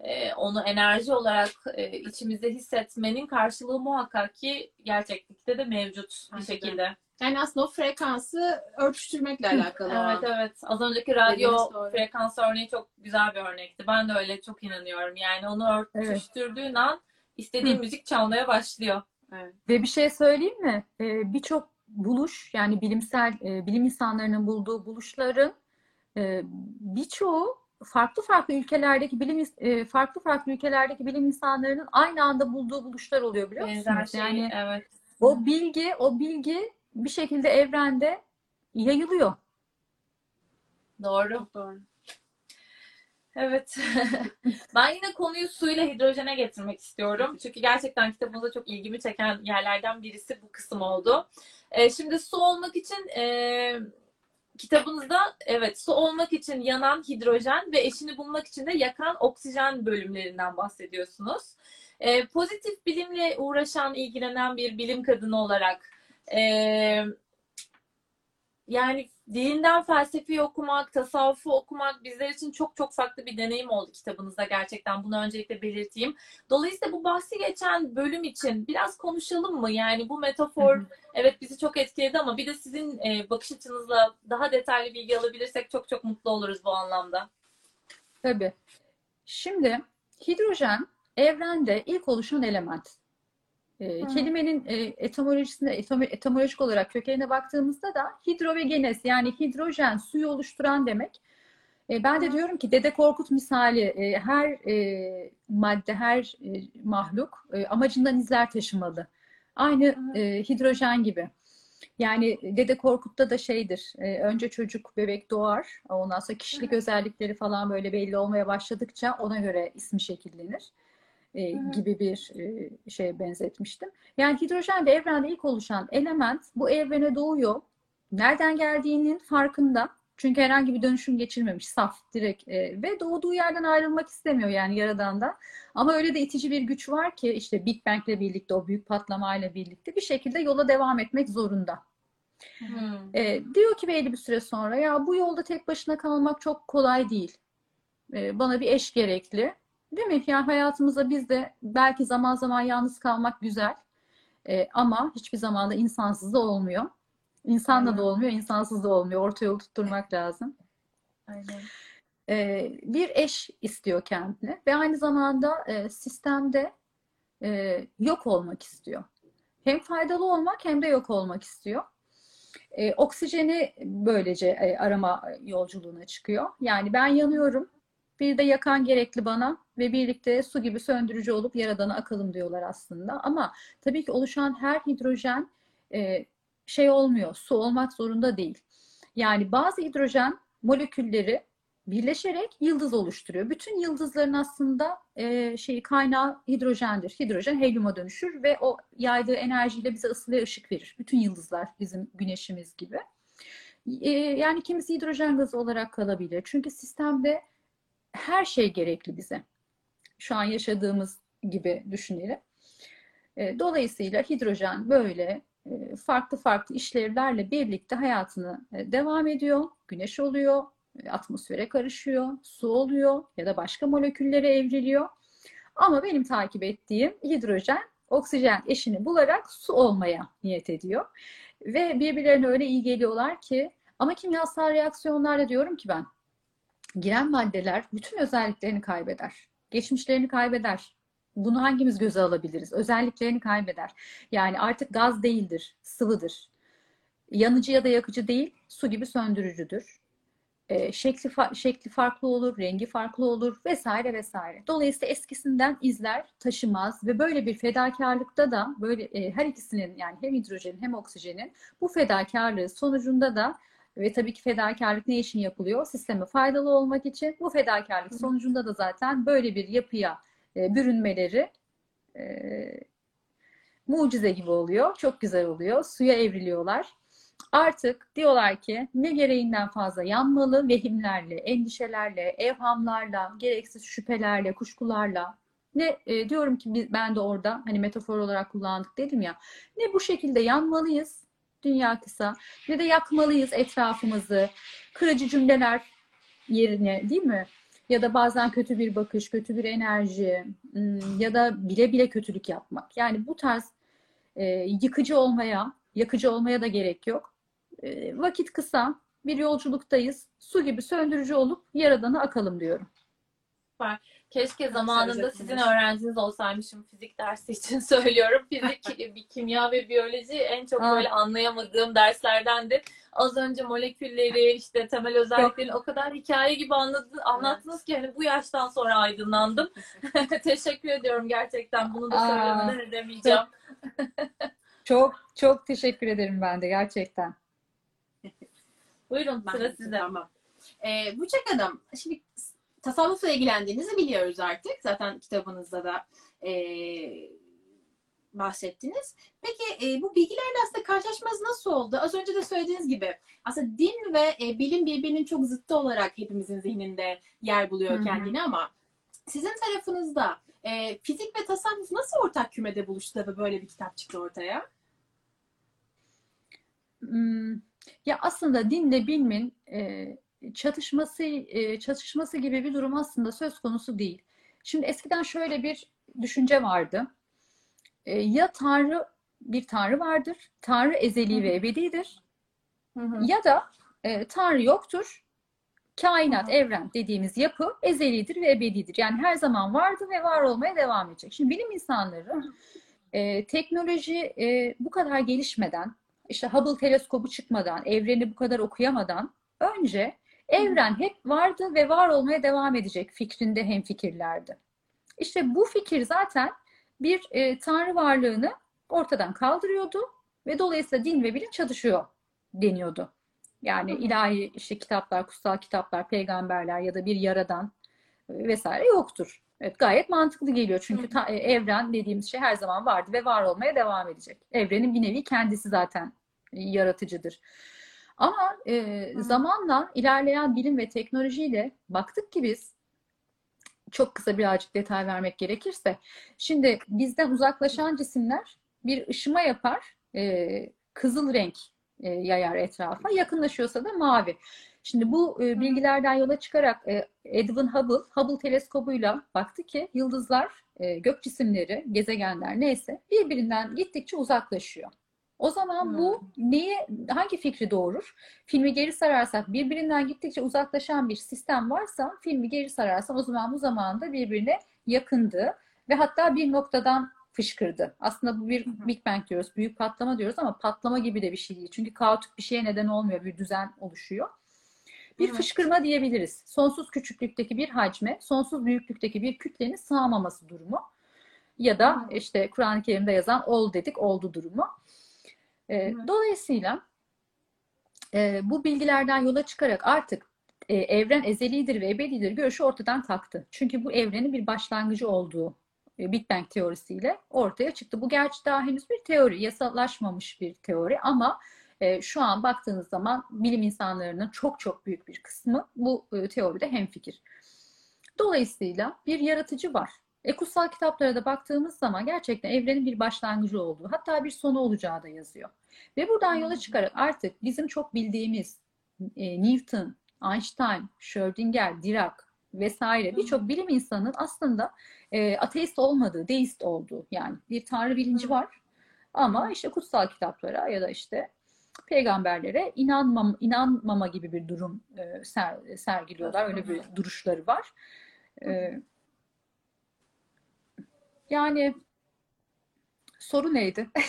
e, onu enerji olarak e, içimizde hissetmenin karşılığı muhakkak ki gerçeklikte de mevcut bir şekilde. Yani aslında o frekansı örtüştürmekle alakalı. Evet evet. Az önceki radyo Dediğiniz doğru. frekans örneği çok güzel bir örnekti. Ben de öyle çok inanıyorum. Yani onu örtüştürdüğün an istediğin Hı. müzik çalmaya başlıyor. Evet. Ve bir şey söyleyeyim mi? Ee, birçok buluş yani bilimsel e, bilim insanlarının bulduğu buluşların e, birçoğu farklı farklı ülkelerdeki bilim e, farklı farklı ülkelerdeki bilim insanlarının aynı anda bulduğu buluşlar oluyor biliyor Benzer musunuz? şey. Yani evet. o bilgi o bilgi bir şekilde evrende yayılıyor. Doğru. Doğru. Evet. Ben yine konuyu suyla hidrojene getirmek istiyorum. Çünkü gerçekten kitabımızda çok ilgimi çeken yerlerden birisi bu kısım oldu. Ee, şimdi su olmak için e, kitabınızda evet su olmak için yanan hidrojen ve eşini bulmak için de yakan oksijen bölümlerinden bahsediyorsunuz. Ee, pozitif bilimle uğraşan, ilgilenen bir bilim kadını olarak e, yani dilinden felsefi okumak, tasavvufu okumak bizler için çok çok farklı bir deneyim oldu kitabınızda gerçekten. Bunu öncelikle belirteyim. Dolayısıyla bu bahsi geçen bölüm için biraz konuşalım mı? Yani bu metafor evet bizi çok etkiledi ama bir de sizin e, bakış açınızla daha detaylı bilgi alabilirsek çok çok mutlu oluruz bu anlamda. Tabii. Şimdi hidrojen evrende ilk oluşan element. E, kelimenin e, etimolojisine, etim- etimolojik olarak kökenine baktığımızda da hidro ve genes yani hidrojen suyu oluşturan demek. E, ben de diyorum ki Dede Korkut misali e, her e, madde, her e, mahluk e, amacından izler taşımalı. Aynı e, hidrojen gibi. Yani Dede Korkut'ta da şeydir. e, önce çocuk, bebek doğar. Ondan sonra kişilik özellikleri falan böyle belli olmaya başladıkça ona göre ismi şekillenir. E, gibi bir e, şeye benzetmiştim. Yani hidrojen de evrende ilk oluşan element bu evrene doğuyor. Nereden geldiğinin farkında. Çünkü herhangi bir dönüşüm geçirmemiş. Saf, direkt e, ve doğduğu yerden ayrılmak istemiyor yani yaradan da. Ama öyle de itici bir güç var ki işte Big Bang'le birlikte o büyük patlamayla birlikte bir şekilde yola devam etmek zorunda. Hmm. E, diyor ki belli bir süre sonra ya bu yolda tek başına kalmak çok kolay değil. E, bana bir eş gerekli. Değil mi? Yani hayatımızda biz de belki zaman zaman yalnız kalmak güzel. E, ama hiçbir zaman da insansız da olmuyor. İnsanla Aynen. da olmuyor, insansız da olmuyor. Orta yolu tutturmak lazım. Aynen. E, bir eş istiyor kendine ve aynı zamanda e, sistemde e, yok olmak istiyor. Hem faydalı olmak hem de yok olmak istiyor. E, oksijeni böylece e, arama yolculuğuna çıkıyor. Yani ben yanıyorum, bir de yakan gerekli bana ve birlikte su gibi söndürücü olup yaradana akalım diyorlar aslında. Ama tabii ki oluşan her hidrojen e, şey olmuyor, su olmak zorunda değil. Yani bazı hidrojen molekülleri birleşerek yıldız oluşturuyor. Bütün yıldızların aslında e, şeyi kaynağı hidrojendir. Hidrojen helyuma dönüşür ve o yaydığı enerjiyle bize ısı ve ışık verir. Bütün yıldızlar bizim güneşimiz gibi. E, yani kimisi hidrojen gazı olarak kalabilir. Çünkü sistemde her şey gerekli bize. Şu an yaşadığımız gibi düşünelim. E, dolayısıyla hidrojen böyle e, farklı farklı işlevlerle birlikte hayatını e, devam ediyor. Güneş oluyor, atmosfere karışıyor, su oluyor ya da başka moleküllere evriliyor. Ama benim takip ettiğim hidrojen oksijen eşini bularak su olmaya niyet ediyor. Ve birbirlerine öyle iyi geliyorlar ki ama kimyasal reaksiyonlarla diyorum ki ben giren maddeler bütün özelliklerini kaybeder. Geçmişlerini kaybeder. Bunu hangimiz göze alabiliriz? Özelliklerini kaybeder. Yani artık gaz değildir, sıvıdır. Yanıcı ya da yakıcı değil, su gibi söndürücüdür. E, şekli, fa- şekli farklı olur, rengi farklı olur vesaire vesaire. Dolayısıyla eskisinden izler taşımaz ve böyle bir fedakarlıkta da böyle e, her ikisinin yani hem hidrojenin hem oksijenin bu fedakarlığı sonucunda da ve tabii ki fedakarlık ne için yapılıyor? Sisteme faydalı olmak için. Bu fedakarlık sonucunda da zaten böyle bir yapıya e, bürünmeleri e, mucize gibi oluyor. Çok güzel oluyor. Suya evriliyorlar. Artık diyorlar ki ne gereğinden fazla yanmalı vehimlerle, endişelerle, evhamlarla, gereksiz şüphelerle, kuşkularla. Ne e, diyorum ki ben de orada hani metafor olarak kullandık dedim ya. Ne bu şekilde yanmalıyız dünya kısa ne de yakmalıyız etrafımızı. Kırıcı cümleler yerine değil mi? Ya da bazen kötü bir bakış, kötü bir enerji ım, ya da bile bile kötülük yapmak. Yani bu tarz e, yıkıcı olmaya, yakıcı olmaya da gerek yok. E, vakit kısa, bir yolculuktayız. Su gibi söndürücü olup Yaradan'a akalım diyorum. Keşke zamanında sizin öğrenciniz olsaymışım fizik dersi için söylüyorum. Fizik, bir kimya ve biyoloji en çok Aa. böyle anlayamadığım derslerdendir. Az önce molekülleri, işte temel özelliklerini o kadar hikaye gibi anladı, anlattınız ki hani bu yaştan sonra aydınlandım. Teşekkür ediyorum gerçekten. Bunu da Aa. söylemeden edemeyeceğim. Çok çok teşekkür ederim ben de gerçekten. Buyurun Ben sıra sizde. Tamam. Ee, Buçak Hanım, şimdi tasavvufla ilgilendiğinizi biliyoruz artık. Zaten kitabınızda da e, bahsettiniz. Peki e, bu bilgilerle aslında karşılaşmanız nasıl oldu? Az önce de söylediğiniz gibi aslında din ve e, bilim birbirinin çok zıttı olarak hepimizin zihninde yer buluyor kendini ama sizin tarafınızda e, fizik ve tasavvuf nasıl ortak kümede buluştu ve böyle bir kitap çıktı ortaya? Hmm, Ya aslında dinle bilimin e, çatışması e, çatışması gibi bir durum aslında söz konusu değil. Şimdi eskiden şöyle bir düşünce vardı. E, Ya Tanrı bir Tanrı vardır, Tanrı ezeli ve ebedidir. Ya da e, Tanrı yoktur. Kainat, evren dediğimiz yapı ezelidir ve ebedidir. Yani her zaman vardı ve var olmaya devam edecek. Şimdi bilim insanları e, teknoloji e, bu kadar gelişmeden, işte Hubble teleskobu çıkmadan, evreni bu kadar okuyamadan önce evren hep vardı ve var olmaya devam edecek fikrinde hemfikirlerdi. İşte bu fikir zaten bir e, tanrı varlığını ortadan kaldırıyordu ve dolayısıyla din ve bilim çatışıyor deniyordu. Yani ilahi işte kitaplar, kutsal kitaplar, peygamberler ya da bir yaradan e, vesaire yoktur. Evet, gayet mantıklı geliyor çünkü ta- e, evren dediğimiz şey her zaman vardı ve var olmaya devam edecek. Evrenin bir nevi kendisi zaten e, yaratıcıdır. Ama e, zamanla ilerleyen bilim ve teknolojiyle baktık ki biz çok kısa birazcık detay vermek gerekirse şimdi bizden uzaklaşan cisimler bir ışıma yapar, e, kızıl renk e, yayar etrafa, yakınlaşıyorsa da mavi. Şimdi bu e, bilgilerden yola çıkarak e, Edwin Hubble, Hubble teleskobuyla baktı ki yıldızlar, e, gök cisimleri, gezegenler neyse birbirinden gittikçe uzaklaşıyor. O zaman bu neyi, hangi fikri doğurur? Filmi geri sararsak birbirinden gittikçe uzaklaşan bir sistem varsa filmi geri sararsan o zaman bu zamanda birbirine yakındı ve hatta bir noktadan fışkırdı. Aslında bu bir. Big Bang diyoruz, büyük patlama diyoruz ama patlama gibi de bir şey değil. Çünkü kaotik bir şeye neden olmuyor, bir düzen oluşuyor. Bir Evet. fışkırma diyebiliriz. Sonsuz küçüklükteki bir hacme, sonsuz büyüklükteki bir kütlenin sığamaması durumu. Ya da işte Kur'an-ı Kerim'de yazan ol dedik, oldu durumu. Hı. dolayısıyla e, bu bilgilerden yola çıkarak artık e, evren ezelidir ve ebedidir görüşü ortadan kalktı. Çünkü bu evrenin bir başlangıcı olduğu e, Big Bang teorisiyle ortaya çıktı. Bu gerçi daha henüz bir teori, yasallaşmamış bir teori ama e, şu an baktığınız zaman bilim insanlarının çok çok büyük bir kısmı bu e, teoride hemfikir. Dolayısıyla bir yaratıcı var. E, kutsal kitaplara da baktığımız zaman gerçekten evrenin bir başlangıcı olduğu, hatta bir sonu olacağı da yazıyor. Ve buradan yola çıkarak artık bizim çok bildiğimiz e, Newton, Einstein, Schrödinger, Dirac vesaire birçok bilim insanının aslında e, ateist olmadığı, deist olduğu yani bir tanrı bilinci var. Ama işte kutsal kitaplara ya da işte peygamberlere inanmam, inanmama gibi bir durum e, ser, sergiliyorlar. Öyle bir duruşları var. E, yani soru neydi?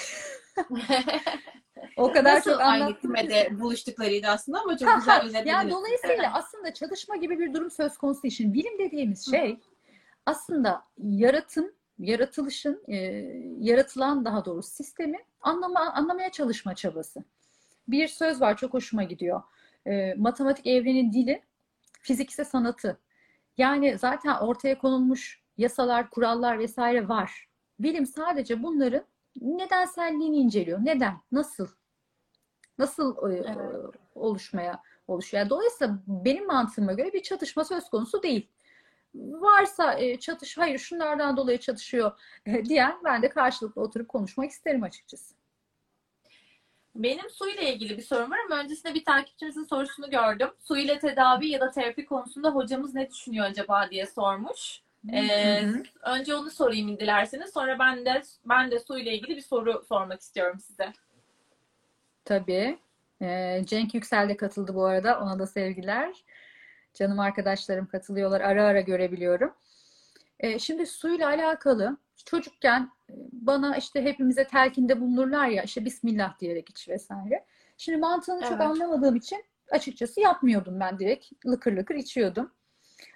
O kadar Nasıl çok aynı kümede buluştuklarıydı aslında ama çok güzel özetlediniz. Yani dolayısıyla aslında çalışma gibi bir durum söz konusu için bilim dediğimiz şey aslında yaratım, yaratılışın, e, yaratılan daha doğrusu sistemi anlama, anlamaya çalışma çabası. Bir söz var çok hoşuma gidiyor. E, matematik evrenin dili, fizik ise sanatı. Yani zaten ortaya konulmuş yasalar, kurallar vesaire var. Bilim sadece bunların nedenselliğini inceliyor. Neden? Nasıl? Nasıl e, Evet. oluşmaya oluşuyor? Dolayısıyla benim mantığıma göre bir çatışma söz konusu değil. Varsa e, çatış, hayır şunlardan dolayı çatışıyor e, diyen ben de karşılıklı oturup konuşmak isterim açıkçası. Benim su ile ilgili bir sorum var ama öncesinde bir takipçimizin sorusunu gördüm. Su ile tedavi ya da terapi konusunda hocamız ne düşünüyor acaba diye sormuş. Ee, Hı hı. önce onu sorayım dilerseniz. Sonra ben de ben de su ile ilgili bir soru sormak istiyorum size. Tabii. Ee, Cenk Yüksel de katıldı bu arada. Ona da sevgiler. Canım arkadaşlarım katılıyorlar. Ara ara görebiliyorum. Ee, şimdi suyla alakalı çocukken bana işte hepimize telkinde bulunurlar ya işte Bismillah diyerek iç vesaire. Şimdi mantığını çok Evet. anlamadığım için açıkçası yapmıyordum ben direkt lıkır lıkır içiyordum.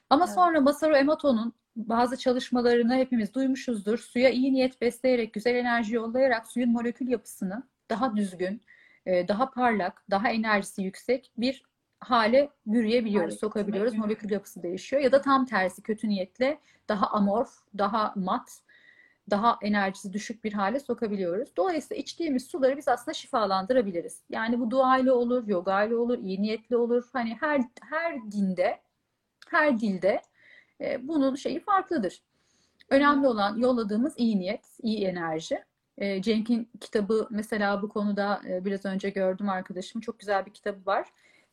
Ama Evet. sonra Masaru Emoto'nun bazı çalışmalarını hepimiz duymuşuzdur. Suya iyi niyet besleyerek, güzel enerji yollayarak suyun molekül yapısını daha düzgün, e, daha parlak, daha enerjisi yüksek bir hale bürüyebiliyoruz, Hale sokabiliyoruz. Molekül yapısı değişiyor. Ya da tam tersi kötü niyetle daha amorf, daha mat, daha enerjisi düşük bir hale sokabiliyoruz. Dolayısıyla içtiğimiz suları biz aslında şifalandırabiliriz. Yani bu dua ile olur, yoga ile olur, iyi niyetli olur. Hani her her dinde, her dilde e, bunun şeyi farklıdır. Önemli olan yolladığımız iyi niyet, iyi enerji. E, Cenk'in kitabı mesela bu konuda e, biraz önce gördüm arkadaşım. Çok güzel bir kitabı var.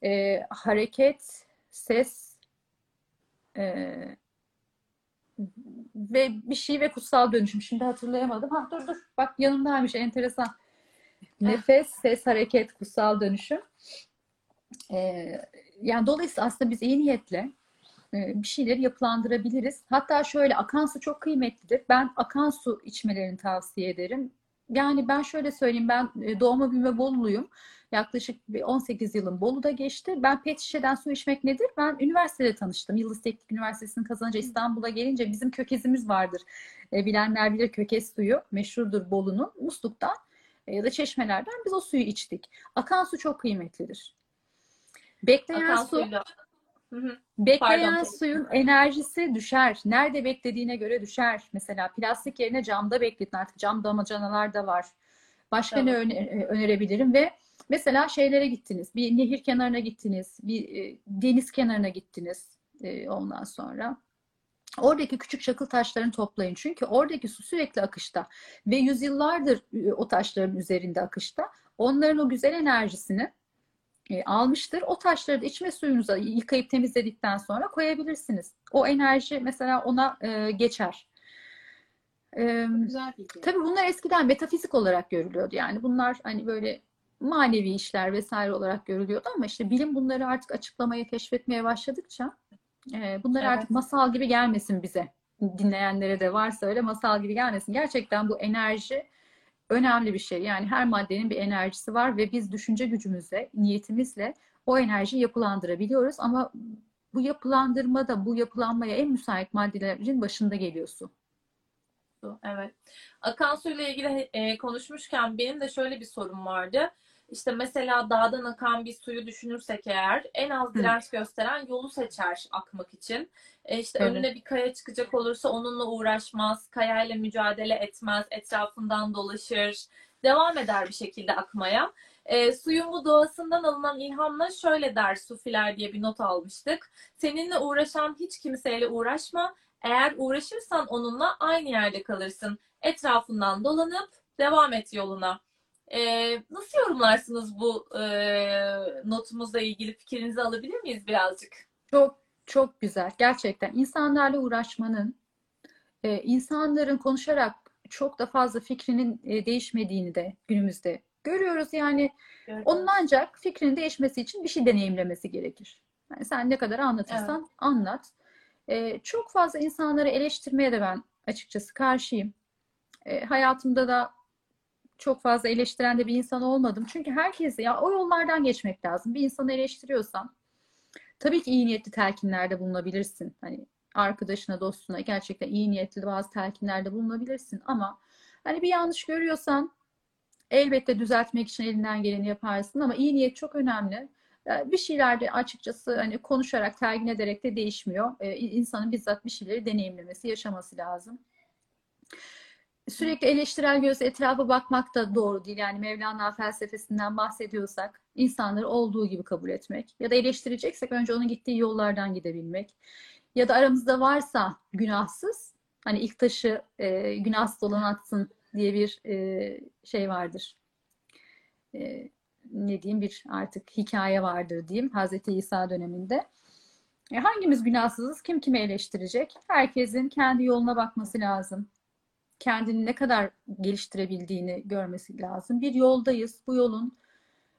E, hareket, ses ve bir şey ve kutsal dönüşüm. Şimdi hatırlayamadım. Ha dur dur. Bak yanımdaymış enteresan. Nefes, ses, hareket, kutsal dönüşüm. Yani dolayısıyla aslında biz iyi niyetle bir şeyleri yapılandırabiliriz. Hatta şöyle akan su çok kıymetlidir. Ben akan su içmelerini tavsiye ederim. Yani ben şöyle söyleyeyim ben e, doğma büyüme Boluluyum. Yaklaşık bir 18 yılım Bolu'da geçti. Ben pet şişeden su içmek nedir? Ben üniversitede tanıştım. Yıldız Teknik Üniversitesi'ni kazanınca İstanbul'a gelince bizim kökezimiz vardır. E, bilenler bilir kökez suyu meşhurdur Bolu'nun. Musluktan e, ya da çeşmelerden biz o suyu içtik. Akan su çok kıymetlidir. Bekleyen Akan su suyla. Hı hı. Bekleyen Pardon. suyun enerjisi düşer. Nerede beklediğine göre düşer. Mesela plastik yerine camda bekletin. Artık cam damacanalar da var. Başka ne Evet. öne- önerebilirim ve mesela şeylere gittiniz. Bir nehir kenarına gittiniz. Bir e, deniz kenarına gittiniz. E, ondan sonra oradaki küçük çakıl taşlarını toplayın. Çünkü oradaki su sürekli akışta ve yüzyıllardır e, o taşların üzerinde akışta. Onların o güzel enerjisini e, almıştır. O taşları da içme suyunuza yıkayıp temizledikten sonra koyabilirsiniz. O enerji mesela ona e, geçer. E, Güzel bilgi. tabii bunlar eskiden metafizik olarak görülüyordu. Yani bunlar hani böyle manevi işler vesaire olarak görülüyordu ama işte bilim bunları artık açıklamaya, keşfetmeye başladıkça e, bunlar Evet. artık masal gibi gelmesin bize. Dinleyenlere de varsa öyle masal gibi gelmesin. Gerçekten bu enerji önemli bir şey. Yani her maddenin bir enerjisi var ve biz düşünce gücümüzle, niyetimizle o enerjiyi yapılandırabiliyoruz ama bu yapılandırma da bu yapılanmaya en müsait maddelerin başında geliyor su. Evet. Akan suyla ilgili e, konuşmuşken benim de şöyle bir sorum vardı. İşte mesela dağdan akan bir suyu düşünürsek eğer en az direnç gösteren yolu seçer akmak için. E, işte Evet. önüne bir kaya çıkacak olursa onunla uğraşmaz, kayayla mücadele etmez, etrafından dolaşır, devam eder bir şekilde akmaya. E, suyun bu doğasından alınan ilhamla şöyle der Sufiler diye bir not almıştık. Seninle uğraşan hiç kimseyle uğraşma. Eğer uğraşırsan onunla aynı yerde kalırsın. Etrafından dolanıp devam et yoluna. Ee, nasıl yorumlarsınız bu e, notumuzla ilgili fikrinizi alabilir miyiz birazcık? Çok çok güzel. Gerçekten insanlarla uğraşmanın, e, insanların konuşarak çok da fazla fikrinin e, değişmediğini de günümüzde görüyoruz. Yani onun ancak fikrinin değişmesi için bir şey deneyimlemesi gerekir. Yani sen ne kadar anlatırsan anlat. E, çok fazla insanları eleştirmeye de ben açıkçası karşıyım. E, hayatımda da çok fazla eleştiren de bir insan olmadım. Çünkü herkes ya o yollardan geçmek lazım. Bir insanı eleştiriyorsan tabii ki iyi niyetli telkinlerde bulunabilirsin. Hani arkadaşına, dostuna gerçekten iyi niyetli bazı telkinlerde bulunabilirsin ama hani bir yanlış görüyorsan elbette düzeltmek için elinden geleni yaparsın ama iyi niyet çok önemli. Bir şeyler de açıkçası hani konuşarak, telkin ederek de değişmiyor. Ee, insanın bizzat bir şeyleri deneyimlemesi, yaşaması lazım. Sürekli eleştirel gözle etrafa bakmak da doğru değil. Yani Mevlana felsefesinden bahsediyorsak insanları olduğu gibi kabul etmek ya da eleştireceksek önce onun gittiği yollardan gidebilmek. Ya da aramızda varsa günahsız hani ilk taşı e, günahsız olan atsın diye bir e, şey vardır. E, ne diyeyim bir artık hikaye vardır diyeyim Hazreti İsa döneminde. E, hangimiz günahsızız? Kim kimi eleştirecek? Herkesin kendi yoluna bakması lazım kendini ne kadar geliştirebildiğini görmesi lazım. Bir yoldayız. Bu yolun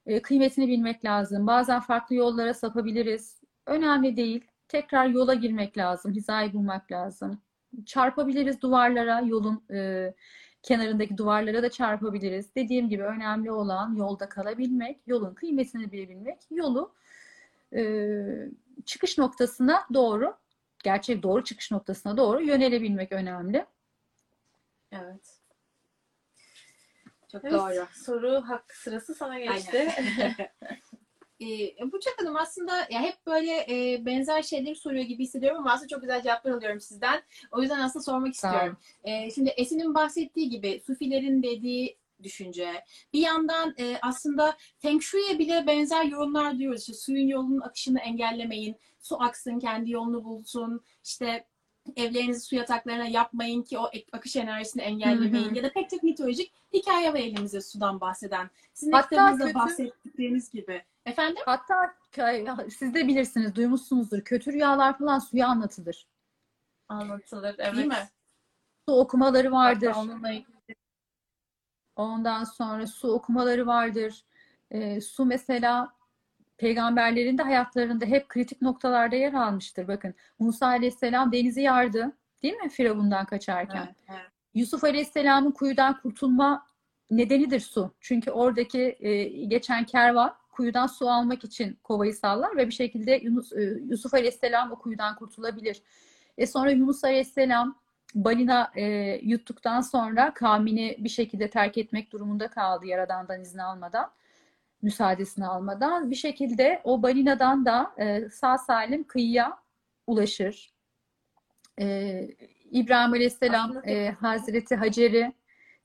e, kıymetini bilmek lazım. Bazen farklı yollara sapabiliriz. Önemli değil. Tekrar yola girmek lazım. Hizayı bulmak lazım. Çarpabiliriz duvarlara, yolun e, kenarındaki duvarlara da çarpabiliriz. Dediğim gibi önemli olan yolda kalabilmek, yolun kıymetini bilebilmek, yolu e, çıkış noktasına doğru, gerçek doğru çıkış noktasına doğru yönelebilmek önemli. Evet. Çok Evet, doğru. soru hak sırası sana geçti. e, Burçak Hanım aslında ya hep böyle e, benzer şeyleri soruyor gibi hissediyorum ama aslında çok güzel cevaplar alıyorum sizden. O yüzden aslında sormak istiyorum. E, şimdi Esin'in bahsettiği gibi Sufilerin dediği düşünce. Bir yandan e, aslında Feng Shui'ye bile benzer yorumlar diyoruz. İşte suyun yolunun akışını engellemeyin, su aksın, kendi yolunu bulsun. İşte evlerinizi su yataklarına yapmayın ki o akış enerjisini engellemeyin. Hı hı. Ya da pek çok mitolojik hikaye var elimizde sudan bahseden. Sizin Hatta kitabınızda kötü- bahsettikleriniz gibi. Efendim? Hatta siz de bilirsiniz, duymuşsunuzdur. Kötü rüyalar falan suya anlatılır. Anlatılır. Evet. Değil mi? Su okumaları vardır. Hatta onunla ilgili Ondan sonra su okumaları vardır. Ee, su mesela peygamberlerin de hayatlarında hep kritik noktalarda yer almıştır. Bakın Musa Aleyhisselam denizi yardı, değil mi Firavundan kaçarken? Evet, evet. Yusuf Aleyhisselam'ın kuyudan kurtulma nedenidir su. Çünkü oradaki e, geçen kervan kuyudan su almak için kovayı sallar ve bir şekilde Yunus, e, Yusuf Aleyhisselam o kuyudan kurtulabilir. E sonra Yunus Aleyhisselam balina e, yuttuktan sonra kavmini bir şekilde terk etmek durumunda kaldı Yaradan'dan izin almadan, müsaadesini almadan. Bir şekilde o balinadan da e, sağ salim kıyıya ulaşır. E, İbrahim Aleyhisselam e, Hazreti Hacer'i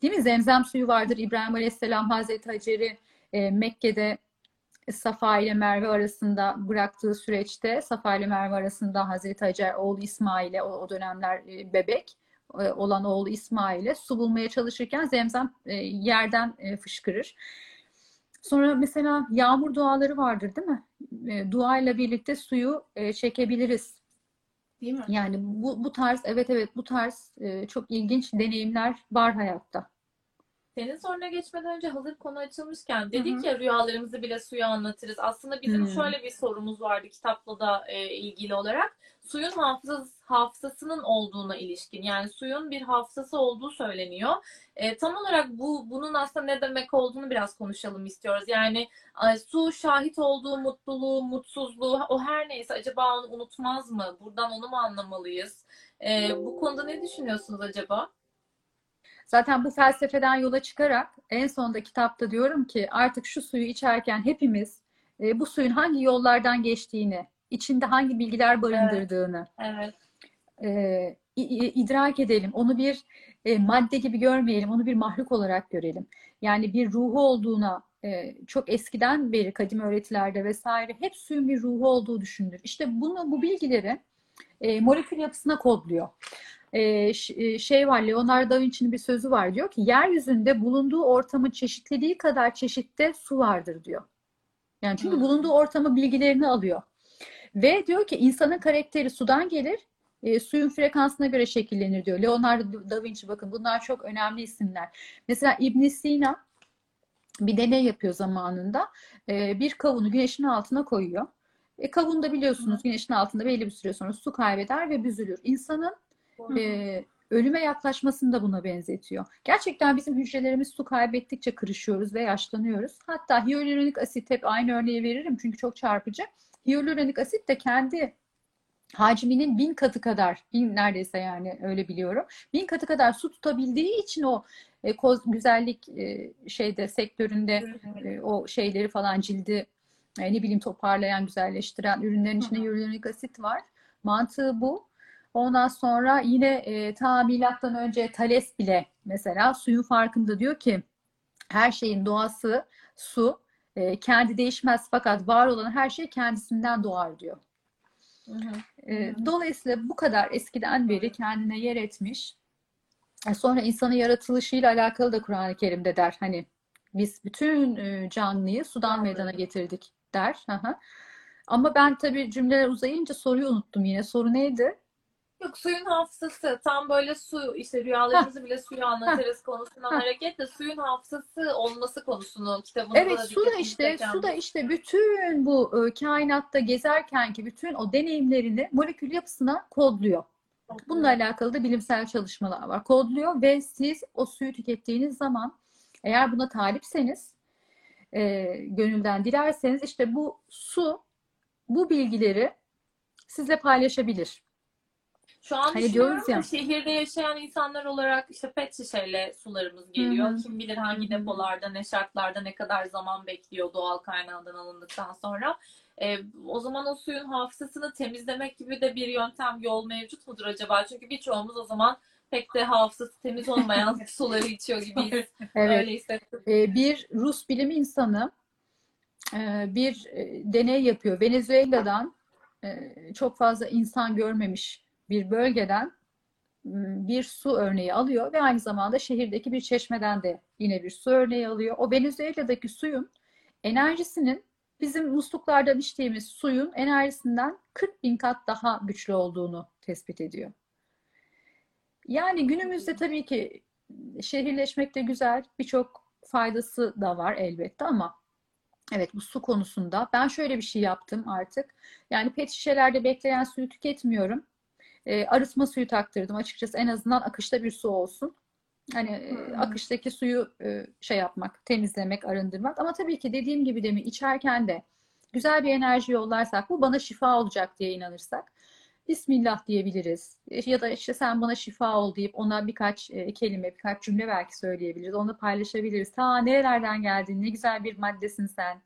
değil mi? Zemzem suyu vardır. İbrahim Aleyhisselam Hazreti Hacer'i e, Mekke'de Safa ile Merve arasında bıraktığı süreçte Safa ile Merve arasında Hazreti Hacer oğlu İsmail'e o, o dönemler e, bebek e, olan oğlu İsmail'e su bulmaya çalışırken zemzem e, yerden e, fışkırır. Sonra mesela yağmur duaları vardır değil mi? E, duayla birlikte suyu e, çekebiliriz. Değil mi? Yani bu, bu tarz evet evet bu tarz e, çok ilginç deneyimler var hayatta. Senin soruna geçmeden önce hazır konu açılmışken dedik Hı hı. ya rüyalarımızı bile suya anlatırız. Aslında bizim Hı. şöyle bir sorumuz vardı kitapla da e, ilgili olarak. Suyun hafızası, hafızasının olduğuna ilişkin. Yani suyun bir hafızası olduğu söyleniyor. E, tam olarak bu bunun aslında ne demek olduğunu biraz konuşalım istiyoruz. Yani e, su şahit olduğu mutluluğu, mutsuzluğu, o her neyse acaba onu unutmaz mı? Buradan onu mu anlamalıyız? E, bu konuda ne düşünüyorsunuz acaba? Zaten bu felsefeden yola çıkarak en sonda kitapta diyorum ki artık şu suyu içerken hepimiz e, bu suyun hangi yollardan geçtiğini, içinde hangi bilgiler barındırdığını Evet. e, i- i- idrak edelim. Onu bir e, madde gibi görmeyelim, onu bir mahluk olarak görelim. Yani bir ruhu olduğuna e, çok eskiden beri kadim öğretilerde vesaire hep suyun bir ruhu olduğu düşünülür. İşte bunu bu bilgileri e, molekül yapısına kodluyor. E, e, şey var, Leonardo da Vinci'nin bir sözü var diyor ki yeryüzünde bulunduğu ortamın çeşitliliği kadar çeşitte su vardır diyor. Yani çünkü Hmm. bulunduğu ortamı bilgilerini alıyor. Ve diyor ki insanın karakteri sudan gelir, e, suyun frekansına göre şekillenir diyor. Leonardo da Vinci bakın bunlar çok önemli isimler. Mesela İbn Sina bir deney yapıyor zamanında. E, bir kavunu güneşin altına koyuyor. E, kavun da biliyorsunuz güneşin altında belli bir süre sonra su kaybeder ve büzülür. İnsanın e, ölüme yaklaşmasını da buna benzetiyor. Gerçekten bizim hücrelerimiz su kaybettikçe kırışıyoruz ve yaşlanıyoruz. Hatta hyaluronik asit hep aynı örneği veririm çünkü çok çarpıcı. Hyaluronik asit de kendi hacminin bin katı kadar, bin neredeyse yani öyle biliyorum. Bin katı kadar su tutabildiği için o e, koz güzellik e, şeyde sektöründe e, o şeyleri falan cildi e, ne bileyim toparlayan, güzelleştiren ürünlerin içinde hyaluronik asit var. Mantığı bu. Ondan sonra yine e, ta milattan önce Thales bile mesela suyun farkında diyor ki her şeyin doğası su e, kendi değişmez fakat var olan her şey kendisinden doğar diyor. Hı hı. E, dolayısıyla bu kadar eskiden beri kendine yer etmiş. E, sonra insanın yaratılışıyla alakalı da Kur'an-ı Kerim'de der hani biz bütün e, canlıyı sudan meydana getirdik der. Hı hı. Ama ben tabii cümleler uzayınca soruyu unuttum yine. Soru neydi? Yok suyun hafızası tam böyle su işte rüyalarımızı bile suyu anlatırız konusundan hareketle suyun hafızası olması konusunu kitabınızda Evet da su da işte su da işte bütün bu e, kainatta gezerken ki bütün o deneyimlerini molekül yapısına kodluyor. Bununla alakalı da bilimsel çalışmalar var. Kodluyor ve siz o suyu tükettiğiniz zaman eğer buna talipseniz e, gönülden dilerseniz işte bu su bu bilgileri sizle paylaşabilir. Şu an Hani diyoruz ya. şehirde yaşayan insanlar olarak işte pet şişeyle sularımız geliyor. Hı hı. Kim bilir hangi depolarda, ne şartlarda, ne kadar zaman bekliyor doğal kaynağından alındıktan sonra. Ee, o zaman o suyun hafızasını temizlemek gibi de bir yöntem, yol mevcut mudur acaba? Çünkü birçoğumuz o zaman pek de hafızası temiz olmayan suları içiyor gibiyiz. Evet. Öyle hissettim. Ee, bir Rus bilim insanı e, bir e, deney yapıyor. Venezuela'dan e, çok fazla insan görmemiş bir bölgeden m, bir su örneği alıyor ve aynı zamanda şehirdeki bir çeşmeden de yine bir su örneği alıyor. O Venezuela'daki suyun enerjisinin bizim musluklardan içtiğimiz suyun enerjisinden 40 bin kat daha güçlü olduğunu tespit ediyor. Yani günümüzde tabii ki şehirleşmek de güzel, birçok faydası da var elbette ama evet bu su konusunda ben şöyle bir şey yaptım artık. Yani pet şişelerde bekleyen suyu tüketmiyorum. E, arıtma suyu taktırdım açıkçası en azından akışta bir su olsun. Hani e, Hmm. akıştaki suyu e, şey yapmak, temizlemek, arındırmak. Ama tabii ki dediğim gibi demin içerken de güzel bir enerji yollarsak bu bana şifa olacak diye inanırsak Bismillah diyebiliriz. E, Ya da işte sen bana şifa ol deyip ona birkaç kelime, birkaç cümle belki söyleyebiliriz. Onu paylaşabiliriz. Ta nerelerden geldin, ne güzel bir maddesin sen.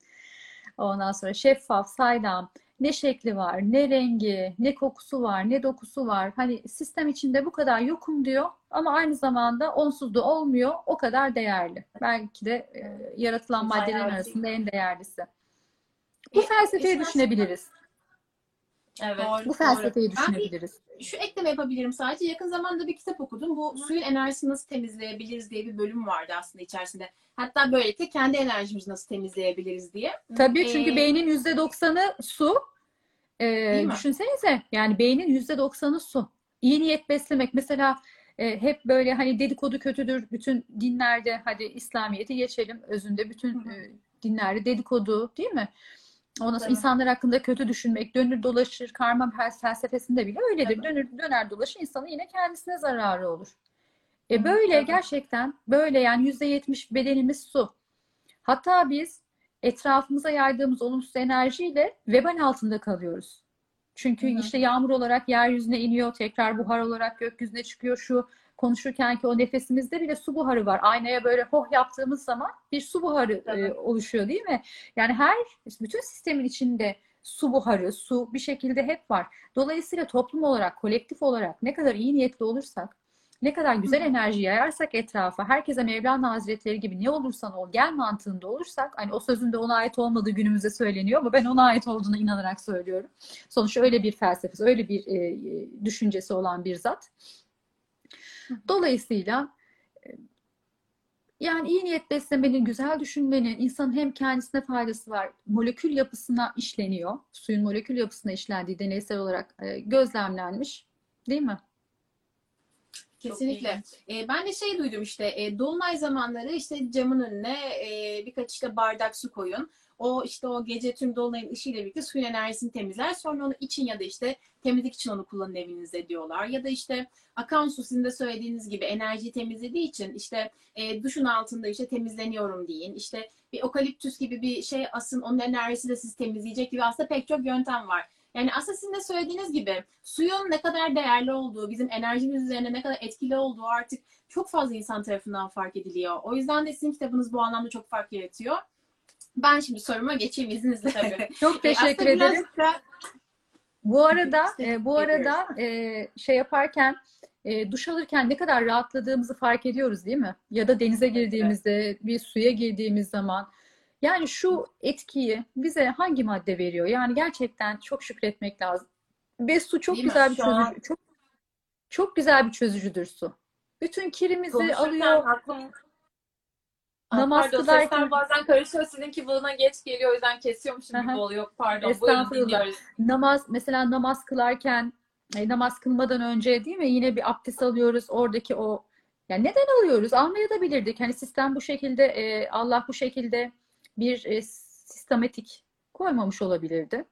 Ondan sonra şeffaf, saydam, ne şekli var, ne rengi, ne kokusu var, ne dokusu var. Hani sistem içinde bu kadar yokum diyor ama aynı zamanda onsuz da olmuyor. O kadar değerli. Belki de e, yaratılan maddelerin arasında en değerlisi. Bu E, felsefeyi düşünebiliriz. Evet. Doğru, Bu felsefeyi doğru. Ben bir düşünebiliriz. şu ekleme yapabilirim sadece. Yakın zamanda bir kitap okudum. Bu suyun enerjisini nasıl temizleyebiliriz diye bir bölüm vardı aslında içerisinde. Hatta böylelikle kendi enerjimizi nasıl temizleyebiliriz diye. Tabii çünkü Ee, beynin yüzde doksanı su. Ee, düşünsenize yani beynin yüzde doksanı su. İyi niyet beslemek mesela e, hep böyle hani dedikodu kötüdür bütün dinlerde hadi İslamiyet'i geçelim özünde bütün Hı hı. e, dinlerde dedikodu değil mi? Ondan sonra insanlar hakkında kötü düşünmek, dönür dolaşır, karma fel- felsefesinde bile öyledir. Tabii. Dönür döner dolaşır insanın yine kendisine zararı olur. E böyle tabii. gerçekten böyle yani yüzde yetmiş bedenimiz su. Hatta biz etrafımıza yaydığımız olumsuz enerjiyle vebal altında kalıyoruz. Çünkü Hı hı. işte yağmur olarak yeryüzüne iniyor, tekrar buhar olarak gökyüzüne çıkıyor. Şu konuşurken ki o nefesimizde bile su buharı var. Aynaya böyle hoh yaptığımız zaman bir su buharı e, oluşuyor değil mi? Yani her bütün sistemin içinde su buharı, su bir şekilde hep var. Dolayısıyla toplum olarak, kolektif olarak ne kadar iyi niyetli olursak, ne kadar güzel enerji yayarsak etrafa, herkese Mevlana Hazretleri gibi ne olursan ol gel mantığında olursak, hani o sözün de ona ait olmadığı günümüzde söyleniyor ama ben ona ait olduğuna inanarak söylüyorum. Sonuçta öyle bir felsefesi, öyle bir e, e, düşüncesi olan bir zat. Dolayısıyla e, yani iyi niyet beslemenin, güzel düşünmenin insanın hem kendisine faydası var, molekül yapısına işleniyor. Suyun molekül yapısına işlendiği deneysel olarak e, gözlemlenmiş. Değil mi? Kesinlikle. E, ben de şey duydum işte e, dolunay zamanları işte camın önüne e, birkaç işte bardak su koyun. O işte o gece tüm dolunayın ışığıyla birlikte suyun enerjisini temizler. Sonra onu için ya da işte temizlik için onu kullanın evinizde diyorlar. Ya da işte akan su sizin de söylediğiniz gibi enerjiyi temizlediği için işte e, duşun altında işte temizleniyorum deyin. İşte bir okaliptüs gibi bir şey asın onun enerjisi de sizi temizleyecek gibi aslında pek çok yöntem var. Yani aslında sizin de söylediğiniz gibi suyun ne kadar değerli olduğu, bizim enerjimiz üzerine ne kadar etkili olduğu artık çok fazla insan tarafından fark ediliyor. O yüzden de sizin kitabınız bu anlamda çok fark yaratıyor. Ben şimdi soruma geçeyim izninizle tabii. Çok E, teşekkür aslında ederim. birazcık da- Bu arada e, bu arada e, şey yaparken e, duş alırken ne kadar rahatladığımızı fark ediyoruz değil mi? Ya da denize girdiğimizde, bir suya girdiğimiz zaman. Yani şu etkiyi bize hangi madde veriyor? Yani gerçekten çok şükretmek lazım. Ve su çok Değil mi? güzel bir Şu an- çözücü, çok çok güzel bir çözücüdür su. Bütün kirimizi Konuşurken alıyor. aklım Namaz pardon, kılarken- sesler bazen karışıyor. Sizinki bana geç geliyor. O yüzden kesiyormuşum gibi oluyor. Pardon. Buyurun dinliyoruz. Namaz mesela namaz kılarken e, namaz kılmadan önce değil mi yine bir abdest alıyoruz oradaki o yani neden alıyoruz almaya da bilirdik hani sistem bu şekilde e, Allah bu şekilde bir e, sistematik koymamış olabilirdi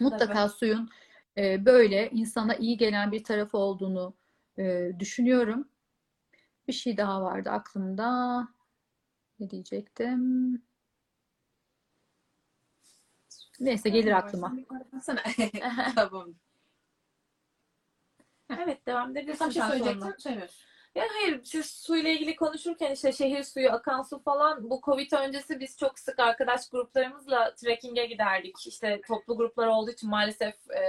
mutlaka suyun e, böyle insana iyi gelen bir tarafı olduğunu e, düşünüyorum bir şey daha vardı aklımda ne diyecektim neyse gelir aklıma Sana. tamam. Evet devam edebilirsin bir şey sonra. söylemiyorsun. Ya hayır siz suyla ilgili konuşurken işte şehir suyu, akan su falan bu Covid öncesi biz çok sık arkadaş gruplarımızla trekking'e giderdik. İşte toplu gruplar olduğu için maalesef e,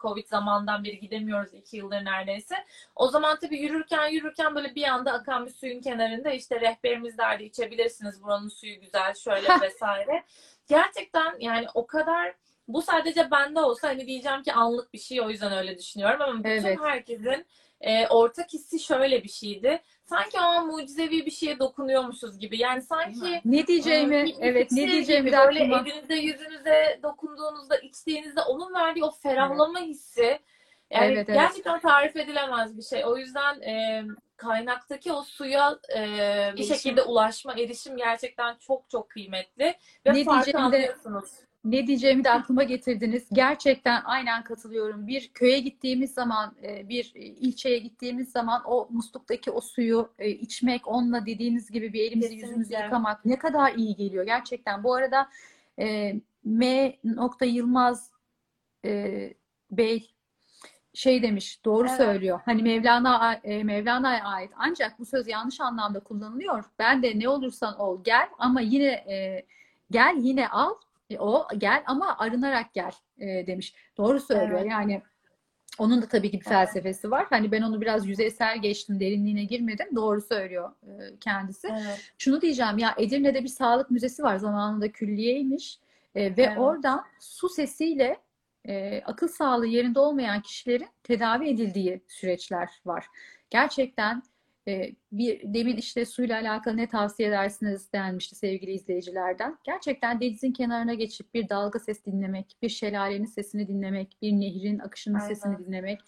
Covid zamandan beri gidemiyoruz iki yıldır neredeyse. O zaman tabii yürürken yürürken böyle bir anda akan bir suyun kenarında işte rehberimiz derdi içebilirsiniz buranın suyu güzel şöyle vesaire. Gerçekten yani o kadar bu sadece bende olsa hani diyeceğim ki anlık bir şey o yüzden öyle düşünüyorum ama bütün Evet. herkesin e, ortak hissi şöyle bir şeydi. Sanki o an mucizevi bir şeye dokunuyormuşuz gibi. Yani sanki? Ne diyeceğimi, bir evet ne diyeceğimi gibi de böyle aklıma. elinize yüzünüze dokunduğunuzda içtiğinizde onun verdiği o ferahlama hissi yani Evet, evet. gerçekten tarif edilemez bir şey. O yüzden e, kaynaktaki o suya e, bir Erişim. şekilde ulaşma, erişim gerçekten çok çok kıymetli ve Ne farkı anlıyorsunuz. Ne diyeceğimi de aklıma getirdiniz. Gerçekten aynen katılıyorum. Bir köye gittiğimiz zaman, e, bir ilçeye gittiğimiz zaman o musluktaki o suyu e, içmek, onunla dediğiniz gibi bir elimizi yüzümüzü Kesinlikle. yıkamak ne kadar iyi geliyor gerçekten. Bu arada e, M. Yılmaz e, Bey şey demiş, doğru Evet. söylüyor. Hani Mevlana e, Mevlana'ya ait. Ancak bu söz yanlış anlamda kullanılıyor. Ben de ne olursan ol gel ama yine e, gel yine al. E, o gel ama arınarak gel e, demiş. Doğru söylüyor. Evet. Yani onun da tabii ki bir Evet. felsefesi var. Hani ben onu biraz yüzeysel geçtim, derinliğine girmedim. Doğru söylüyor e, kendisi. Evet. Şunu diyeceğim ya Edirne'de bir sağlık müzesi var. Zamanında külliyeymiş. E, ve Evet. oradan su sesiyle e, akıl sağlığı yerinde olmayan kişilerin tedavi edildiği süreçler var. Gerçekten e, bir demin işte suyla alakalı ne tavsiye edersiniz denmişti sevgili izleyicilerden. Gerçekten denizin kenarına geçip bir dalga ses dinlemek, bir şelalenin sesini dinlemek, bir nehrin akışının Aynen. sesini dinlemek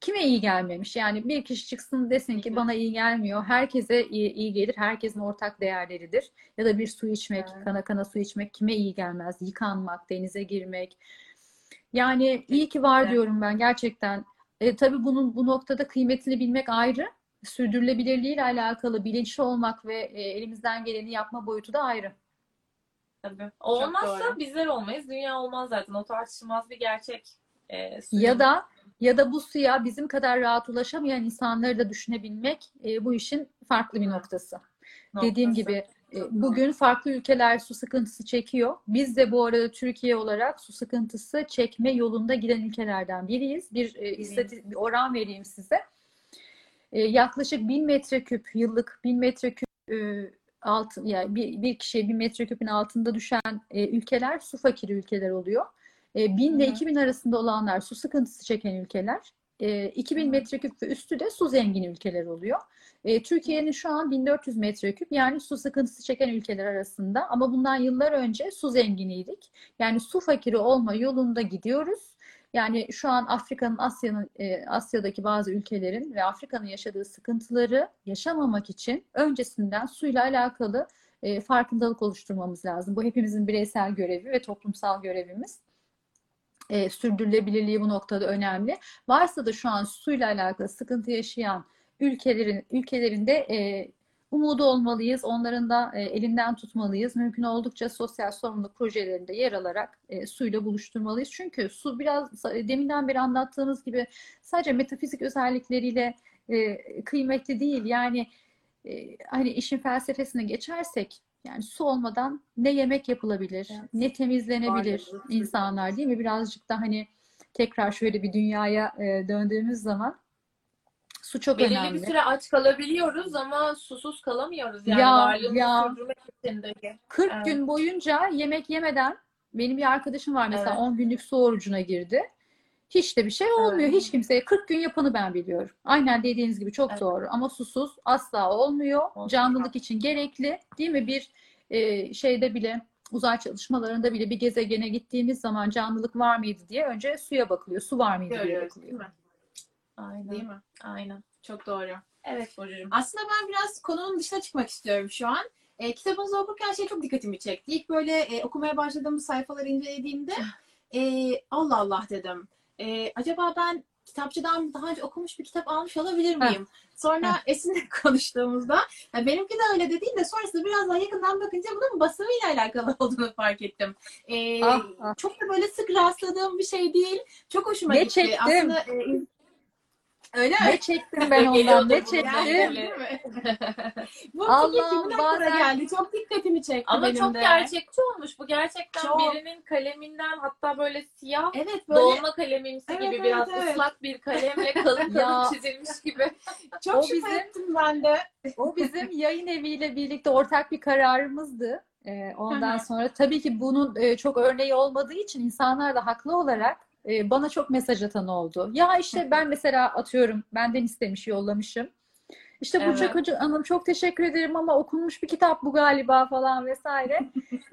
kime iyi gelmemiş? Yani bir kişi çıksın desin ki bana iyi gelmiyor. Herkese iyi, iyi gelir. Herkesin ortak değerleridir. Ya da bir su içmek, Evet. kana kana su içmek kime iyi gelmez? Yıkanmak, denize girmek. Yani iyi ki var Evet. diyorum ben gerçekten. E, tabii bunun bu noktada kıymetini bilmek ayrı. Sürdürülebilirliğiyle alakalı bilinçli olmak ve e, elimizden geleni yapma boyutu da ayrı. Tabii. O Çok olmazsa doğru. bizler olmayız. Dünya olmaz zaten. O tartışılmaz bir gerçek. E, suyun Ya da ya da bu suya bizim kadar rahat ulaşamayan insanları da düşünebilmek e, bu işin farklı bir noktası. Dediğim noktası. gibi e, bugün farklı ülkeler su sıkıntısı çekiyor. Biz de bu arada Türkiye olarak su sıkıntısı çekme yolunda giden ülkelerden biriyiz. Bir, e, istati- bir oran vereyim size. E, yaklaşık 1000 metreküp yıllık 1000 metreküp e, altı yani bir, bir kişiye 1000 metreküpün altında düşen e, ülkeler su fakiri ülkeler oluyor. E, 1000 ile Hı hı. 2000 arasında olanlar su sıkıntısı çeken ülkeler. E, 2000 Hı hı. metreküp ve üstü de su zengin ülkeler oluyor. E, Türkiye'nin şu an 1400 metreküp yani su sıkıntısı çeken ülkeler arasında ama bundan yıllar önce su zenginiydik. Yani su fakiri olma yolunda gidiyoruz. Yani şu an Afrika'nın, Asya'nın, e, Asya'daki bazı ülkelerin ve Afrika'nın yaşadığı sıkıntıları yaşamamak için öncesinden suyla alakalı e, farkındalık oluşturmamız lazım. Bu hepimizin bireysel görevi ve toplumsal görevimiz. E, sürdürülebilirliği bu noktada önemli. Varsa da şu an suyla alakalı sıkıntı yaşayan ülkelerin ülkelerinde e, umudu olmalıyız. Onların da e, elinden tutmalıyız. Mümkün oldukça sosyal sorumluluk projelerinde yer alarak e, suyla buluşturmalıyız. Çünkü su biraz deminden beri anlattığımız gibi sadece metafizik özellikleriyle e, kıymetli değil. Yani e, hani işin felsefesine geçersek yani su olmadan ne yemek yapılabilir, Evet. ne temizlenebilir Varlığı, insanlar değil mi? Birazcık da hani tekrar şöyle bir dünyaya e, döndüğümüz zaman su çok Belirli önemli. bir süre aç kalabiliyoruz ama susuz kalamıyoruz. Yani Ya, ya. sürdürmek için de. 40 Evet. gün boyunca yemek yemeden benim bir arkadaşım var mesela Evet. 10 günlük su orucuna girdi. Hiç de bir şey olmuyor. Evet. Hiç kimseye 40 gün yapanı ben biliyorum. Aynen dediğiniz gibi çok Evet. doğru ama susuz asla olmuyor. Olmuyor. Canlılık için gerekli değil mi? Bir e, şeyde bile uzay çalışmalarında bile bir gezegene gittiğimiz zaman canlılık var mıydı diye önce suya bakılıyor. Su var mıydı diye Görüyoruz değil bakılıyor. mi? Aynen. Değil mi? Aynen. Çok doğru. Evet Burcu'cum. Aslında ben biraz konunun dışına çıkmak istiyorum şu an. E, kitabınızı okurken şey çok dikkatimi çekti. İlk böyle e, okumaya başladığımız sayfaları incelediğimde e, Allah Allah dedim. E, acaba ben kitapçıdan daha önce okumuş bir kitap almış olabilir miyim? Sonra Esin'le konuştuğumuzda ya benimki de öyle de değil de sonrasında biraz daha yakından bakınca bunun basımıyla alakalı olduğunu fark ettim. E, Ah, ah. Çok da böyle sık rastladığım bir şey değil. Çok hoşuma Ne gitti. çektim? Aslında e, Öyle mi? Ne çektim ben ondan, ne çektim. Bu Allah, kimin aklına bazen- geldi? Çok dikkatimi çekti Ama benim çok de. gerçekçi olmuş. Bu gerçekten Çok. birinin kaleminden hatta böyle siyah Evet böyle dolma kalemimsi Evet, gibi evet, biraz evet. ıslak bir kalemle kalın kalın çizilmiş gibi. çok O şüphe bizim- ettim ben de. O bizim yayın eviyle birlikte ortak bir kararımızdı. Ee, ondan sonra tabii ki bunun e, çok örneği olmadığı için insanlar da haklı olarak e, bana çok mesaj atan oldu. Ya işte ben mesela atıyorum benden istemiş yollamışım. İşte Burçak Evet. Hoca Hanım çok teşekkür ederim ama okunmuş bir kitap bu galiba falan vesaire.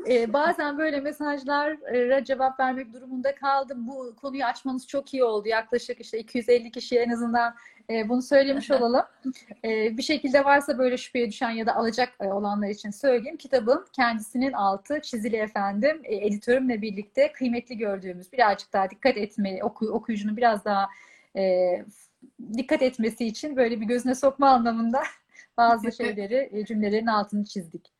Ee, bazen böyle mesajlara cevap vermek durumunda kaldım. Bu konuyu açmanız çok iyi oldu. Yaklaşık işte 250 kişiye en azından e, bunu söylemiş olalım. E, bir şekilde varsa böyle şüpheye düşen ya da alacak e, olanlar için söyleyeyim. Kitabın kendisinin altı çizili efendim. E, editörümle birlikte kıymetli gördüğümüz birazcık daha dikkat etmeyi, oku, okuyucunun biraz daha e, dikkat etmesi için böyle bir gözüne sokma anlamında bazı şeyleri, e, cümlelerin altını çizdik.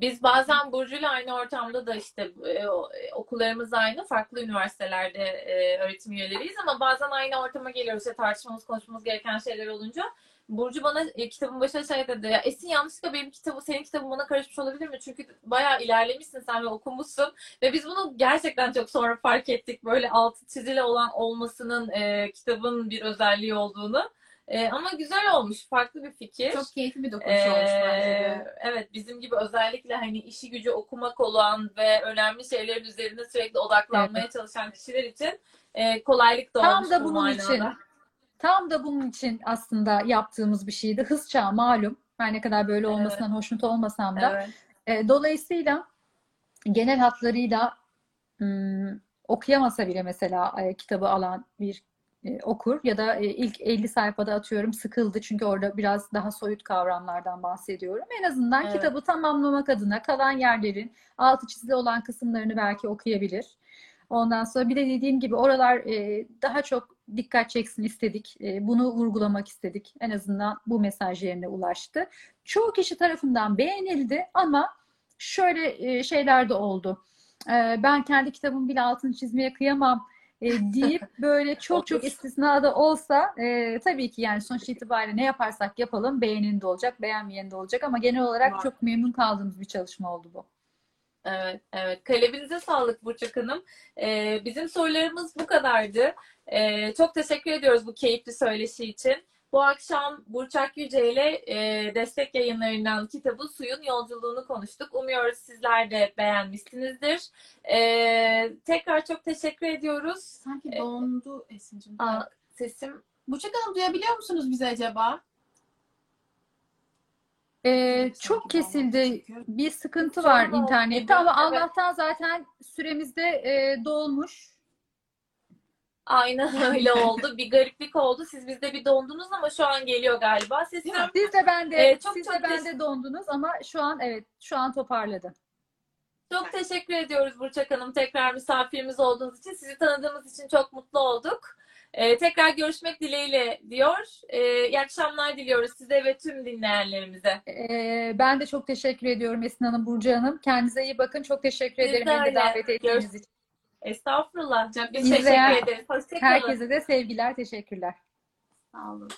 Biz bazen Burcu'yla aynı ortamda da işte e, e, okullarımız aynı. Farklı üniversitelerde e, öğretim üyeleriyiz ama bazen aynı ortama geliyoruz. İşte tartışmamız, konuşmamız gereken şeyler olunca Burcu bana e, kitabın başına şey dedi. Ya Esin yanlışlıkla benim kitabı, senin kitabın bana karışmış olabilir mi? Çünkü bayağı ilerlemişsin sen ve okumuşsun. Ve biz bunu gerçekten çok sonra fark ettik. Böyle altı çizili olan olmasının e, kitabın bir özelliği olduğunu. E, ama güzel olmuş. Farklı bir fikir. Çok keyifli bir dokunuş olmuş bence Ee, de. evet bizim gibi özellikle hani işi gücü okumak olan ve önemli şeylerin üzerine sürekli odaklanmaya çalışan kişiler için e, kolaylık doğmuş Tam da bu bunun manada. için Tam da bunun için aslında yaptığımız bir şeydi. Hız çağı malum. Her ne kadar böyle Evet. olmasından hoşnut olmasam da. Evet. E, dolayısıyla genel hatlarıyla ım, okuyamasa bile mesela e, kitabı alan bir e, okur ya da e, ilk 50 sayfada atıyorum sıkıldı çünkü orada biraz daha soyut kavramlardan bahsediyorum. En azından Evet. kitabı tamamlamak adına kalan yerlerin altı çizili olan kısımlarını belki okuyabilir. Ondan sonra bir de dediğim gibi oralar e, daha çok dikkat çeksin istedik. E, bunu vurgulamak istedik. En azından bu mesaj yerine ulaştı. Çoğu kişi tarafından beğenildi ama şöyle e, şeyler de oldu. E, ben kendi kitabımın bile altını çizmeye kıyamam e, deyip böyle çok çok Olur. istisna da olsa e, tabii ki yani sonuç itibariyle ne yaparsak yapalım beğenin de olacak, beğenmeyen de olacak ama genel olarak Var. çok memnun kaldığımız bir çalışma oldu bu. Evet, evet. Kalebinize sağlık Burçak Hanım. Ee, bizim sorularımız bu kadardı. Ee, çok teşekkür ediyoruz bu keyifli söyleşi için. Bu akşam Burçak Yüce ile e, destek yayınlarından kitabı Suyun Yolculuğunu konuştuk. Umuyoruz sizler de beğenmişsinizdir. Ee, tekrar çok teşekkür ediyoruz. Sanki e, dondu Esin'cim. Aa, sesim Burçak Hanım duyabiliyor musunuz bizi acaba? Ee, çok kesildi. Bir sıkıntı var internette ama. Allah'tan zaten süremizde e, dolmuş. Aynen öyle oldu. Bir gariplik oldu. Siz bizde bir dondunuz ama şu an geliyor galiba. Sesim? Siz de bende, Ee, çok siz çok de bende dondunuz ama şu an evet, şu an toparladı. Çok teşekkür ediyoruz Burçak Hanım. Tekrar misafirimiz olduğunuz için. Sizi tanıdığımız için çok mutlu olduk. Ee, tekrar görüşmek dileğiyle diyor. Ee, iyi akşamlar diliyoruz size ve tüm dinleyenlerimize. Ee, ben de çok teşekkür ediyorum Esin Hanım, Burcu Hanım. Kendinize iyi bakın. Çok teşekkür ederim de beni davet ettiğiniz için. Estağfurullah. Çok Biz İzleyen teşekkür ederiz. Hoşçakalın. Herkese de sevgiler, teşekkürler. Sağ olun.